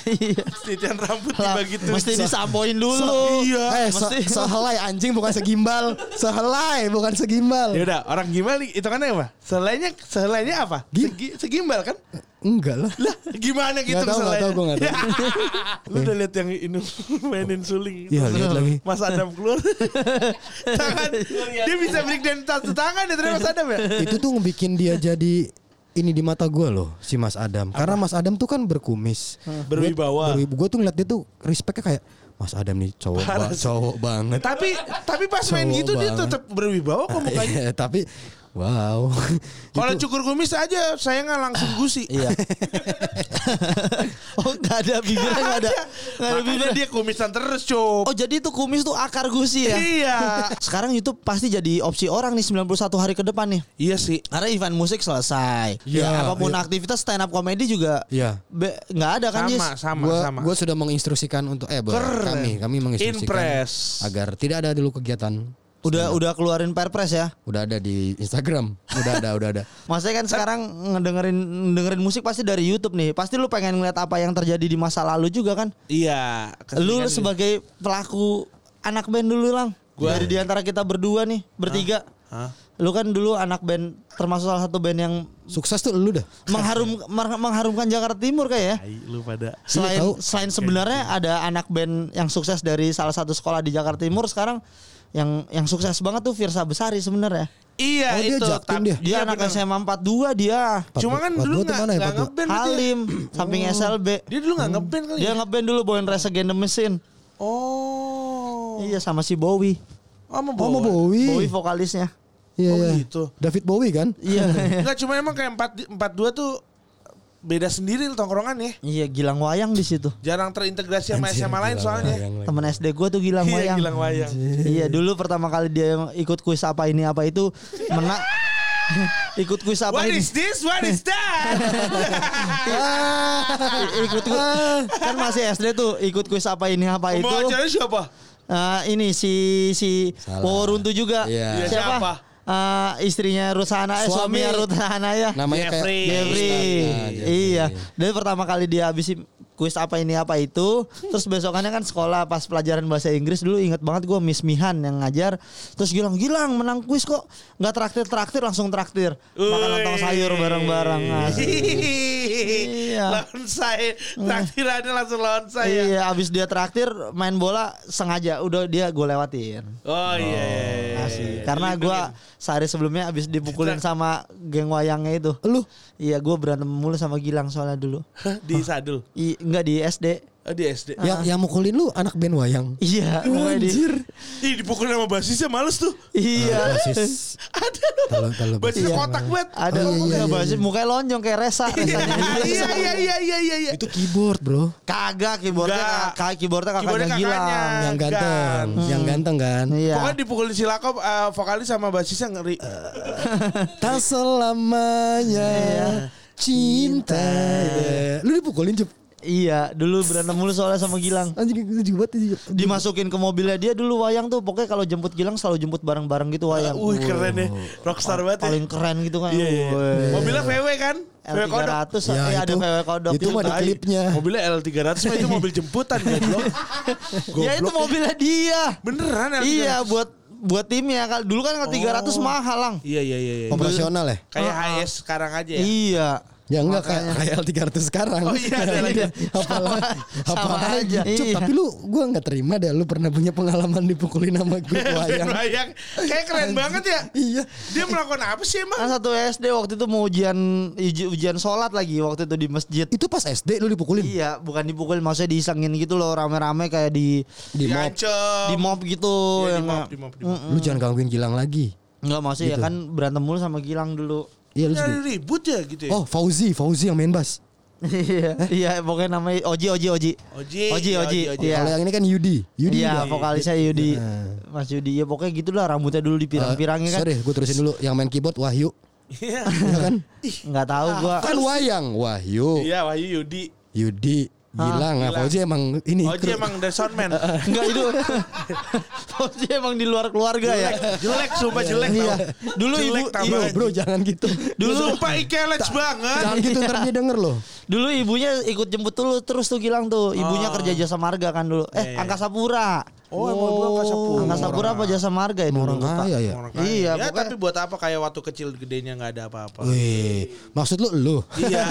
Speaker 5: Iya.
Speaker 4: Titian rambut
Speaker 5: Lah,
Speaker 4: dibagi tujuh.
Speaker 5: Mesti disampoin dulu.
Speaker 4: Iya.
Speaker 3: Eh,
Speaker 5: Mesti-
Speaker 3: sehelai anjing bukan segimbal. Sehelai bukan segimbal.
Speaker 4: Ya udah, orang gimbal itu kan apa? Selainya selainya apa? Segi, segimbal kan?
Speaker 3: Enggak lah.
Speaker 4: Lah, gimana gitu
Speaker 3: Nggak tahu, nggak tahu, gua nggak tahu.
Speaker 4: Lu udah lihat yang ini mainin suling.
Speaker 3: Iya, lihat lagi.
Speaker 4: Mas Adam keluar. tangan. Dia bisa break dan satu tangan ya ternyata Mas Adam ya?
Speaker 3: Itu tuh ngebikin dia jadi ini di mata gue loh si Mas Adam. Karena Mas Adam tuh kan berkumis.
Speaker 4: Berwibawa.
Speaker 3: Gue tuh ngeliat dia tuh respectnya kayak Mas Adam nih cowok ba- cowok banget.
Speaker 4: Tapi tapi pas main gitu dia
Speaker 3: banget.
Speaker 4: tetap berwibawa kok mukanya.
Speaker 3: Iya, tapi wow.
Speaker 4: Kalau
Speaker 3: Itu-
Speaker 4: cukur kumis aja saya nggak langsung gusi.
Speaker 5: Iya. oh nggak ada bibirnya nggak ada. Nggak ada bibir.
Speaker 4: dia kumisan terus, Cuk.
Speaker 5: Oh jadi itu kumis tuh akar gusi ya?
Speaker 4: Iya.
Speaker 5: Sekarang YouTube pasti jadi opsi orang nih 91 hari ke depan nih.
Speaker 4: Iya sih.
Speaker 5: Karena event musik selesai.
Speaker 3: Iya,
Speaker 5: Ya, apa pun
Speaker 3: iya.
Speaker 5: aktivitas stand up comedy juga
Speaker 3: Iya.
Speaker 5: nggak ada kan Jis?
Speaker 4: Sama, sama,
Speaker 3: Gua,
Speaker 4: sama.
Speaker 3: gua sudah menginstruksikan untuk eh
Speaker 4: Keren.
Speaker 3: kami kami menginstruksikan
Speaker 4: Impress.
Speaker 3: agar tidak ada dulu kegiatan.
Speaker 5: Udah udah keluarin perpres ya.
Speaker 3: Udah ada di Instagram. Udah ada, udah ada.
Speaker 5: Maksudnya kan sekarang ngedengerin dengerin musik pasti dari YouTube nih. Pasti lu pengen ngeliat apa yang terjadi di masa lalu juga kan?
Speaker 4: Iya.
Speaker 5: Lu sebagai pelaku anak band dulu lang.
Speaker 4: Gua-
Speaker 5: Dari di antara kita berdua nih bertiga.
Speaker 4: Hah?
Speaker 5: Lu kan dulu anak band termasuk salah satu band yang
Speaker 3: Sukses tuh lu dah.
Speaker 5: mengharum mengharumkan Jakarta Timur kayak ya.
Speaker 4: Lu pada.
Speaker 5: Selain
Speaker 3: tahu.
Speaker 5: selain sebenarnya ada anak band yang sukses dari salah satu sekolah di Jakarta Timur sekarang yang yang sukses banget tuh Firsa Besari sebenarnya.
Speaker 4: Iya
Speaker 3: Oh, dia
Speaker 4: itu.
Speaker 3: Jaktim dia?
Speaker 5: Dia
Speaker 4: iya,
Speaker 5: anak
Speaker 4: bener.
Speaker 5: SMA 42 dia.
Speaker 4: Cuma kan dulu
Speaker 3: dua tuh
Speaker 4: nggak
Speaker 3: mana ya,
Speaker 4: ngeband ya?
Speaker 5: Halim samping SLB.
Speaker 4: Dia dulu nggak ngeband kali.
Speaker 5: Dia
Speaker 4: ya?
Speaker 5: ngeband dulu bawain Rise Against the Machine.
Speaker 4: Oh.
Speaker 5: Iya sama si Bowie.
Speaker 4: Oh, mau
Speaker 3: Oh mau
Speaker 4: bawa.
Speaker 3: Bowie.
Speaker 5: Bowie vokalisnya.
Speaker 3: Iya,
Speaker 4: Oh,
Speaker 3: iya.
Speaker 4: gitu.
Speaker 3: David Bowie kan?
Speaker 5: Iya.
Speaker 4: Enggak cuma emang kayak empat empat dua tuh beda sendiri tongkrongan ya.
Speaker 5: Iya Gilang Wayang di situ.
Speaker 4: Jarang terintegrasi sama
Speaker 3: Anjir,
Speaker 4: SMA lain soalnya.
Speaker 5: Temen SD gue tuh Gilang
Speaker 4: Iya,
Speaker 5: Wayang.
Speaker 4: Gilang Wayang.
Speaker 5: Iya dulu pertama kali dia ikut kuis apa ini apa itu menang. ikut kuis apa
Speaker 4: What
Speaker 5: ini?
Speaker 4: is this? What is that?
Speaker 5: I- ikut kuis kan masih SD tuh ikut kuis apa ini apa itu.
Speaker 4: Mau siapa?
Speaker 5: Eh, ini si si. Waworuntu juga.
Speaker 3: Iya.
Speaker 4: Iya,
Speaker 5: Siapa?
Speaker 4: siapa?
Speaker 5: Eh, istrinya Rusana, eh,
Speaker 3: Suami.
Speaker 5: suaminya Rusana ya.
Speaker 3: Namanya
Speaker 4: Jeffrey.
Speaker 3: kayak
Speaker 5: Jeffrey.
Speaker 3: Nah, Jeffrey.
Speaker 5: Iya. Dari pertama kali dia habis kuis apa ini apa itu, terus besokannya kan sekolah pas pelajaran bahasa Inggris dulu inget banget gue Miss Mihan yang ngajar, terus Gilang Gilang menang kuis kok nggak traktir traktir langsung traktir makan lontong sayur bareng-bareng. Asik. Iya.
Speaker 4: Saya. Traktirannya langsung lawan saya.
Speaker 5: Iya, abis dia traktir main bola sengaja udah dia gue lewatin.
Speaker 4: Oh iya. iya, iya.
Speaker 5: Asik. Karena gue sehari sebelumnya abis dipukulin sama geng wayangnya itu.
Speaker 3: Lu
Speaker 5: Iya, gue berantem mulu sama Gilang soalnya dulu.
Speaker 4: Di Sadul.
Speaker 5: I, enggak di SD.
Speaker 4: Oh, di SD.
Speaker 3: yang yang mukulin lu anak band wayang.
Speaker 5: Iya,
Speaker 3: Anjir.
Speaker 4: Ih dipukulin sama basisnya males tuh.
Speaker 5: Iya.
Speaker 3: Basis.
Speaker 4: Ada loh. Basisnya
Speaker 5: Iya.
Speaker 4: kotak banget.
Speaker 5: Ada
Speaker 3: Oh, iya, iya, iya,
Speaker 5: basis
Speaker 3: iya.
Speaker 5: mukanya lonjong kayak Resa.
Speaker 4: Iya iya iya iya iya iya iya.
Speaker 3: Itu keyboard, Bro.
Speaker 5: Kagak keyboardnya kak keyboardnya kakaknya
Speaker 4: Keyboardnya
Speaker 5: Gilang.
Speaker 4: kakaknya.
Speaker 3: Yang ganteng, yang ganteng kan?
Speaker 5: Iya.
Speaker 4: Pokoknya dipukulin si Lakop eh, vokalis sama basisnya ngeri.
Speaker 3: Tak selamanya cinta. Lu dipukulin, Cup.
Speaker 5: Iya, dulu berantem mulu soalnya sama Gilang.
Speaker 3: Anjing itu juga.
Speaker 5: Dimasukin ke mobilnya dia dulu wayang tuh pokoknya kalau jemput Gilang selalu jemput bareng-bareng gitu wayang.
Speaker 4: Wih keren ya. Rockstar banget ya.
Speaker 5: Paling keren gitu kan.
Speaker 4: Iya, iya. Mobilnya VW kan? VW kodok.
Speaker 5: L300
Speaker 3: Ya,
Speaker 5: ya, ada
Speaker 3: itu-
Speaker 5: VW kodok.
Speaker 3: itu mah di
Speaker 4: Tai.
Speaker 3: klipnya.
Speaker 4: Mobilnya L300 mah itu mobil jemputan goblok.
Speaker 5: Ya itu mobilnya dia.
Speaker 4: Beneran L300.
Speaker 5: Iya buat buat timnya kan dulu kan L300
Speaker 4: Oh.
Speaker 5: mahal lang.
Speaker 4: Iya iya iya. iya.
Speaker 3: Operasional ya?
Speaker 4: Kayak HS sekarang aja ya.
Speaker 5: Iya.
Speaker 3: Ya enggak kayak kayak L300 sekarang.
Speaker 4: Oh iya.
Speaker 3: Apalah
Speaker 5: sama
Speaker 3: apalagi.
Speaker 5: aja.
Speaker 3: Cuk,
Speaker 5: Iya.
Speaker 3: tapi lu gua nggak terima deh lu pernah punya pengalaman dipukulin sama grup wayang.
Speaker 4: Bayang. Kayak keren banget ya.
Speaker 3: iya.
Speaker 4: Dia melakukan apa sih emang?
Speaker 5: Kan satu SD waktu itu mau ujian uji- ujian sholat lagi waktu itu di masjid.
Speaker 3: Itu pas SD lu dipukulin.
Speaker 5: Iya, bukan dipukul maksudnya diisengin gitu loh rame-rame kayak di
Speaker 3: Di mob.
Speaker 5: Di mob gitu
Speaker 4: Iya, di mob, di mob, di mob.
Speaker 3: Lu jangan gangguin Gilang lagi.
Speaker 5: Enggak maksudnya ya
Speaker 3: Gitu.
Speaker 5: kan berantem mulu sama Gilang dulu.
Speaker 3: Iya lu sedih.
Speaker 4: ribut ya gitu ya.
Speaker 3: Oh, Fauzi, Fauzi yang main bass.
Speaker 5: Iya, iya pokoknya namanya Oji Oji Oji.
Speaker 4: Oji,
Speaker 5: Oji
Speaker 4: iya,
Speaker 5: Oji.
Speaker 4: Oji, Oji.
Speaker 5: Iya.
Speaker 3: Kalau yang ini kan Yudi. Yudi.
Speaker 5: Iya,
Speaker 3: juga.
Speaker 5: vokalisnya Yudi.
Speaker 3: Nah.
Speaker 5: Mas Yudi. Ya pokoknya gitulah rambutnya dulu dipirang-pirangin kan.
Speaker 3: Sorry, gue terusin dulu yang main keyboard Wahyu.
Speaker 4: Iya.
Speaker 3: Iya kan?
Speaker 5: Enggak tahu gua.
Speaker 3: Kan wayang Wahyu.
Speaker 4: Iya, Wahyu Yudi.
Speaker 3: Yudi. Gilang, nah,
Speaker 4: Gilang.
Speaker 3: Fauzi emang ini. Kru-
Speaker 4: emang dari soundman.
Speaker 5: Enggak itu. Fauzi emang di luar keluarga ya.
Speaker 4: jelek, sumpah jelek
Speaker 5: Iya. Dulu
Speaker 4: Jelek
Speaker 5: ibu-
Speaker 4: tambah.
Speaker 3: Bro, bro, jangan gitu.
Speaker 5: Dulu
Speaker 4: Sumpah ikelec banget.
Speaker 3: Jangan gitu ntar dia denger loh.
Speaker 5: dulu ibunya ikut jemput dulu terus tuh Gilang tuh. Ibunya kerja jasa marga kan dulu. Eh,
Speaker 4: Iya, iya.
Speaker 5: Angkasa Pura.
Speaker 4: Oh, emang lu angkasa pura.
Speaker 5: Angkasa Pura apa jasa marga itu?
Speaker 3: Orang
Speaker 5: lupa.
Speaker 3: kaya ya.
Speaker 4: Orang kaya.
Speaker 5: Iya,
Speaker 4: ya,
Speaker 5: pokoknya-
Speaker 4: tapi buat apa kayak waktu kecil gedenya nggak ada apa-apa.
Speaker 3: Wih, maksud lu lu.
Speaker 4: Iya.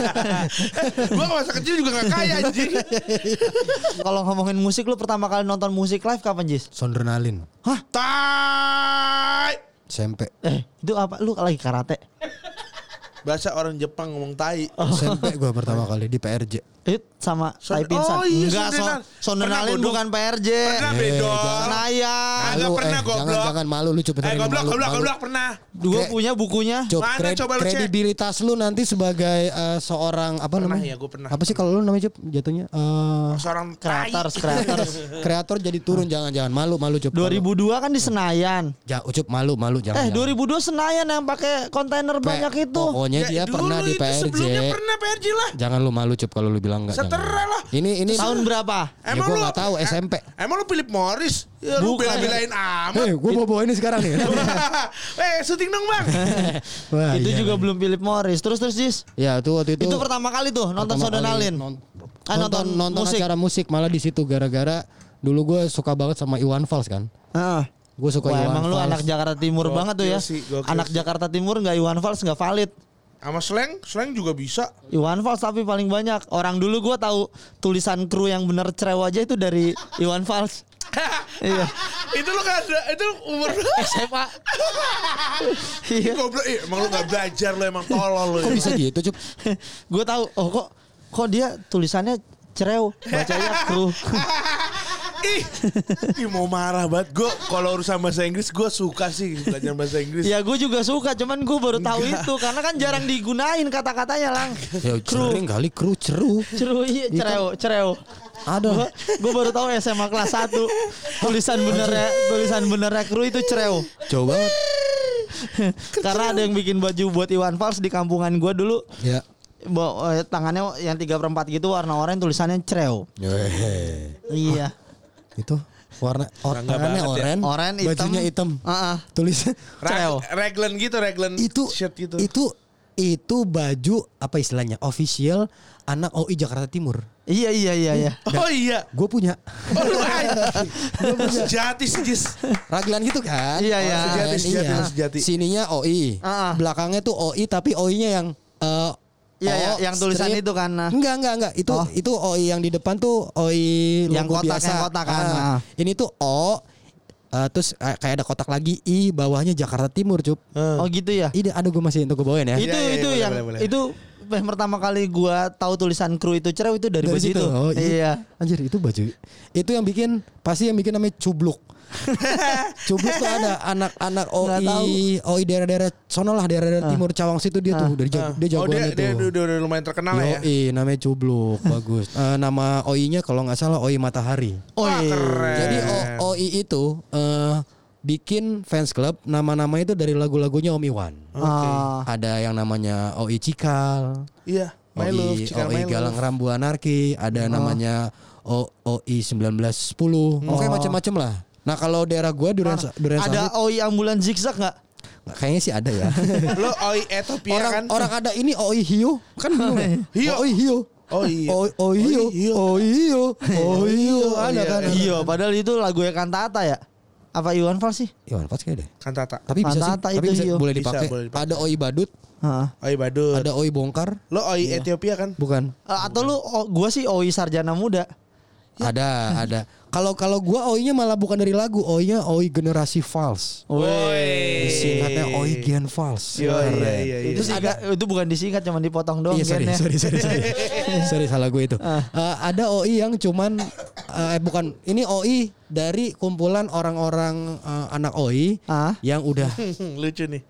Speaker 4: Gua masa kecil juga gak kaya anjing.
Speaker 5: Kalau ngomongin musik lu pertama kali nonton musik live kapan, Jis?
Speaker 3: Sondrenalin.
Speaker 4: Tai.
Speaker 3: SMP.
Speaker 5: Eh, itu apa? Lu lagi karate?
Speaker 4: Bahasa orang Jepang ngomong tai.
Speaker 3: SMP gue pertama kali di PRJ.
Speaker 5: It sama
Speaker 4: Son-
Speaker 5: Tai Pinsan.
Speaker 4: oh iya,
Speaker 5: Enggak, so,
Speaker 4: Sondenal.
Speaker 5: Sondernalin
Speaker 4: Pernah,
Speaker 5: bukan PRJ.
Speaker 4: Pernah bedol.
Speaker 5: Senayan.
Speaker 4: Agak
Speaker 3: Malu,
Speaker 4: pernah,
Speaker 3: eh,
Speaker 4: goblok.
Speaker 3: Jangan jangan malu lu coba
Speaker 4: Eh goblok, goblok, goblok pernah.
Speaker 5: Dua punya bukunya.
Speaker 3: Cuk,
Speaker 4: Mana
Speaker 3: kred-
Speaker 4: coba lu cek?
Speaker 3: kredibilitas lu nanti sebagai eh, seorang apa
Speaker 4: Pernah
Speaker 3: namanya?
Speaker 4: ya, gua pernah.
Speaker 3: Apa sih kalau lu namanya Cuk jatuhnya? Eh
Speaker 4: Seorang tai.
Speaker 5: Kreators, kreators.
Speaker 3: kreator jadi turun jangan jangan malu malu Cuk.
Speaker 5: 2002 kan di Senayan.
Speaker 3: Ja, Ucup malu malu jangan.
Speaker 5: Eh,
Speaker 3: jangan.
Speaker 5: 2002 Senayan yang pakai kontainer banyak itu.
Speaker 3: Pokoknya dia
Speaker 4: Ya,
Speaker 3: pernah di
Speaker 4: itu
Speaker 3: PRJ.
Speaker 4: Sebelumnya pernah PRJ lah.
Speaker 3: Jangan lu malu Cup kalau lu bilang enggak.
Speaker 4: Setera
Speaker 3: jangan.
Speaker 4: lah.
Speaker 3: Ini ini
Speaker 5: Tahun berapa?
Speaker 3: Ya, gua nggak tahu,
Speaker 4: eh,
Speaker 3: SMP.
Speaker 4: Emang lu Philip Morris? Ya, lu bela-belain amat.
Speaker 3: Eh, gue mau bawa ini sekarang nih.
Speaker 4: eh, syuting dong, Bang.
Speaker 3: Wah,
Speaker 5: itu
Speaker 3: iya.
Speaker 5: juga belum Philip Morris. Terus terus Jis.
Speaker 3: Ya, itu waktu itu.
Speaker 5: Itu, pertama kali tuh nonton
Speaker 3: non-
Speaker 5: Ah,
Speaker 3: nonton,
Speaker 5: nonton
Speaker 3: nonton
Speaker 5: musik.
Speaker 3: acara musik malah di situ gara-gara dulu gue suka banget sama Iwan Fals kan.
Speaker 5: Heeh.
Speaker 3: Gue suka
Speaker 5: Wah,
Speaker 3: Iwan
Speaker 5: emang lu
Speaker 3: Fals.
Speaker 5: anak Jakarta Timur
Speaker 4: Gokil
Speaker 5: banget tuh ya.
Speaker 4: sih,
Speaker 5: anak
Speaker 4: sih.
Speaker 5: Jakarta Timur nggak Iwan Fals nggak valid.
Speaker 4: Sama slang, slang juga bisa.
Speaker 5: Iwan Fals tapi paling banyak. Orang dulu gua tahu tulisan kru yang bener cerew aja itu dari Iwan Fals. iya.
Speaker 4: itu lu kan ada, itu umur
Speaker 5: SMA. iya.
Speaker 4: goblok. Ih, emang lu gak belajar lu emang tolol lu.
Speaker 3: Kok bisa gitu, Cup?
Speaker 5: gue tahu. Oh kok kok dia tulisannya cerew, bacanya kru.
Speaker 4: Ih, ih mau marah banget. Gue kalau urusan bahasa Inggris gue suka sih belajar bahasa Inggris.
Speaker 5: ya gue juga suka, cuman gue baru tahu itu karena kan jarang digunain kata-katanya lang.
Speaker 3: Ya sering kali kru ceru.
Speaker 5: Ceru iya cerew, cerew.
Speaker 3: Ada.
Speaker 5: Gue baru tahu SMA kelas 1 tulisan benernya tulisan benernya kru itu cerew.
Speaker 3: Coba banget.
Speaker 5: Karena ada yang bikin baju buat Iwan Fals di kampungan gue dulu.
Speaker 3: Ya.
Speaker 5: Bo, eh, tangannya yang 3 per 4 gitu warna oranye tulisannya cerew.
Speaker 3: Weh.
Speaker 5: Iya.
Speaker 3: Itu warna
Speaker 4: Bangga
Speaker 3: tangannya
Speaker 4: ya.
Speaker 3: oren,
Speaker 5: Oranye hitam.
Speaker 3: bajunya hitam.
Speaker 5: Heeh.
Speaker 3: Tulisnya
Speaker 5: Cerew.
Speaker 4: Rag- Raglan gitu, raglan
Speaker 3: itu
Speaker 4: shirt gitu.
Speaker 3: itu itu baju apa istilahnya official anak OI Jakarta Timur.
Speaker 5: Iya iya iya iya.
Speaker 4: oh iya.
Speaker 3: Gue punya
Speaker 4: Oh lu anjing. Sejati sih Jis.
Speaker 3: raglan gitu kan?
Speaker 5: Iya, iya.
Speaker 4: Sejati, sejati,
Speaker 3: iya.
Speaker 4: sejati.
Speaker 3: Sininya OI,
Speaker 5: Ah.
Speaker 3: belakangnya tuh OI tapi OI-nya yang eh,
Speaker 5: Iya, iya, yang tulisan
Speaker 3: strip.
Speaker 5: itu kan, nah.
Speaker 3: Enggak, enggak, enggak. Itu
Speaker 5: Oh.
Speaker 3: itu OI yang di depan tuh OI logo
Speaker 5: Yang kotak,
Speaker 3: biasa.
Speaker 5: yang kotak kan,
Speaker 3: Ah.
Speaker 5: nah.
Speaker 3: Ini tuh O eh, terus kayak kayak ada kotak lagi I bawahnya Jakarta Timur, Cup.
Speaker 5: Oh gitu ya.
Speaker 3: Ini aduh gue masih untuk gue bawain ya.
Speaker 5: itu
Speaker 4: Iya, iya,
Speaker 5: itu
Speaker 4: boleh,
Speaker 5: yang
Speaker 4: boleh, boleh.
Speaker 5: itu pertama kali gua tahu tulisan kru itu cerew itu dari,
Speaker 3: Dari
Speaker 5: baju
Speaker 3: situ.
Speaker 5: itu.
Speaker 3: Oh,
Speaker 5: iya.
Speaker 3: Anjir itu baju. Itu yang bikin pasti yang bikin namanya cubluk. cubluk tuh ada anak-anak. OI OI daerah-daerah sono lah daerah-daerah timur Cawang situ dia tuh dari jago, dia
Speaker 4: oh
Speaker 3: jagoan
Speaker 4: dia,
Speaker 3: itu.
Speaker 4: dia, dia udah, udah lumayan terkenal lah ya.
Speaker 3: Yoi, namanya cubluk, bagus. Eh, nama OI-nya kalau nggak salah OI Matahari.
Speaker 5: Oh iya.
Speaker 4: keren.
Speaker 3: Jadi O- OI itu eh bikin fans club nama-nama itu dari lagu-lagunya Om Iwan.
Speaker 5: Ah.
Speaker 3: Ada yang namanya OI Cikal,
Speaker 4: Iya. My Love,
Speaker 3: OI,
Speaker 4: Cikal
Speaker 3: OI Galang
Speaker 4: Love.
Speaker 3: Rambu Anarki, ada namanya O- OI 1910. Oke macam-macam lah. Nah kalau daerah gua Durian Durian
Speaker 5: Ada
Speaker 3: Sawit
Speaker 5: OI ambulan zigzag nggak?
Speaker 3: kayaknya sih ada ya.
Speaker 4: Lo oi Ethiopia
Speaker 3: orang
Speaker 4: kan?
Speaker 3: orang ada ini OI Hio kan ya?
Speaker 4: Hio.
Speaker 3: OI Hio.
Speaker 4: Oh iya.
Speaker 3: OI OI Hio.
Speaker 4: OI Hio.
Speaker 3: OI Hio. OI Hio. Ada kan?
Speaker 5: Iya, padahal itu lagu ya Kantata ya. Apa Iwan Fals sih?
Speaker 3: Iwan Fals kayaknya deh.
Speaker 4: Kantata.
Speaker 3: Tapi bisa sih.
Speaker 5: Kantata
Speaker 3: Tapi
Speaker 5: itu
Speaker 3: bisa, boleh
Speaker 4: Bisa,
Speaker 3: dipakai.
Speaker 4: boleh dipakai.
Speaker 3: Ada OI Badut,
Speaker 5: Heeh.
Speaker 4: Oi Badut.
Speaker 3: ada OI Bongkar.
Speaker 4: Lo oi Ethiopia kan?
Speaker 3: Bukan.
Speaker 5: Eh, Atau lu oh, gua sih OI Sarjana Muda.
Speaker 3: Ada, ada. Kalau kalau gua OI-nya malah bukan dari lagu, OI-nya OI generasi Fals.
Speaker 4: Woi.
Speaker 3: Disingkatnya OI Gen Fals.
Speaker 4: Iya, iya, iya, iya.
Speaker 5: Itu agak itu bukan disingkat cuma dipotong doang
Speaker 3: Iya sorry,
Speaker 5: gennya.
Speaker 3: sorry sorry sorry sorry salah gue itu. Eh, ada OI yang cuman eh bukan ini OI dari kumpulan orang-orang eh, anak OI
Speaker 5: Ah.
Speaker 3: yang udah
Speaker 4: Lucu nih.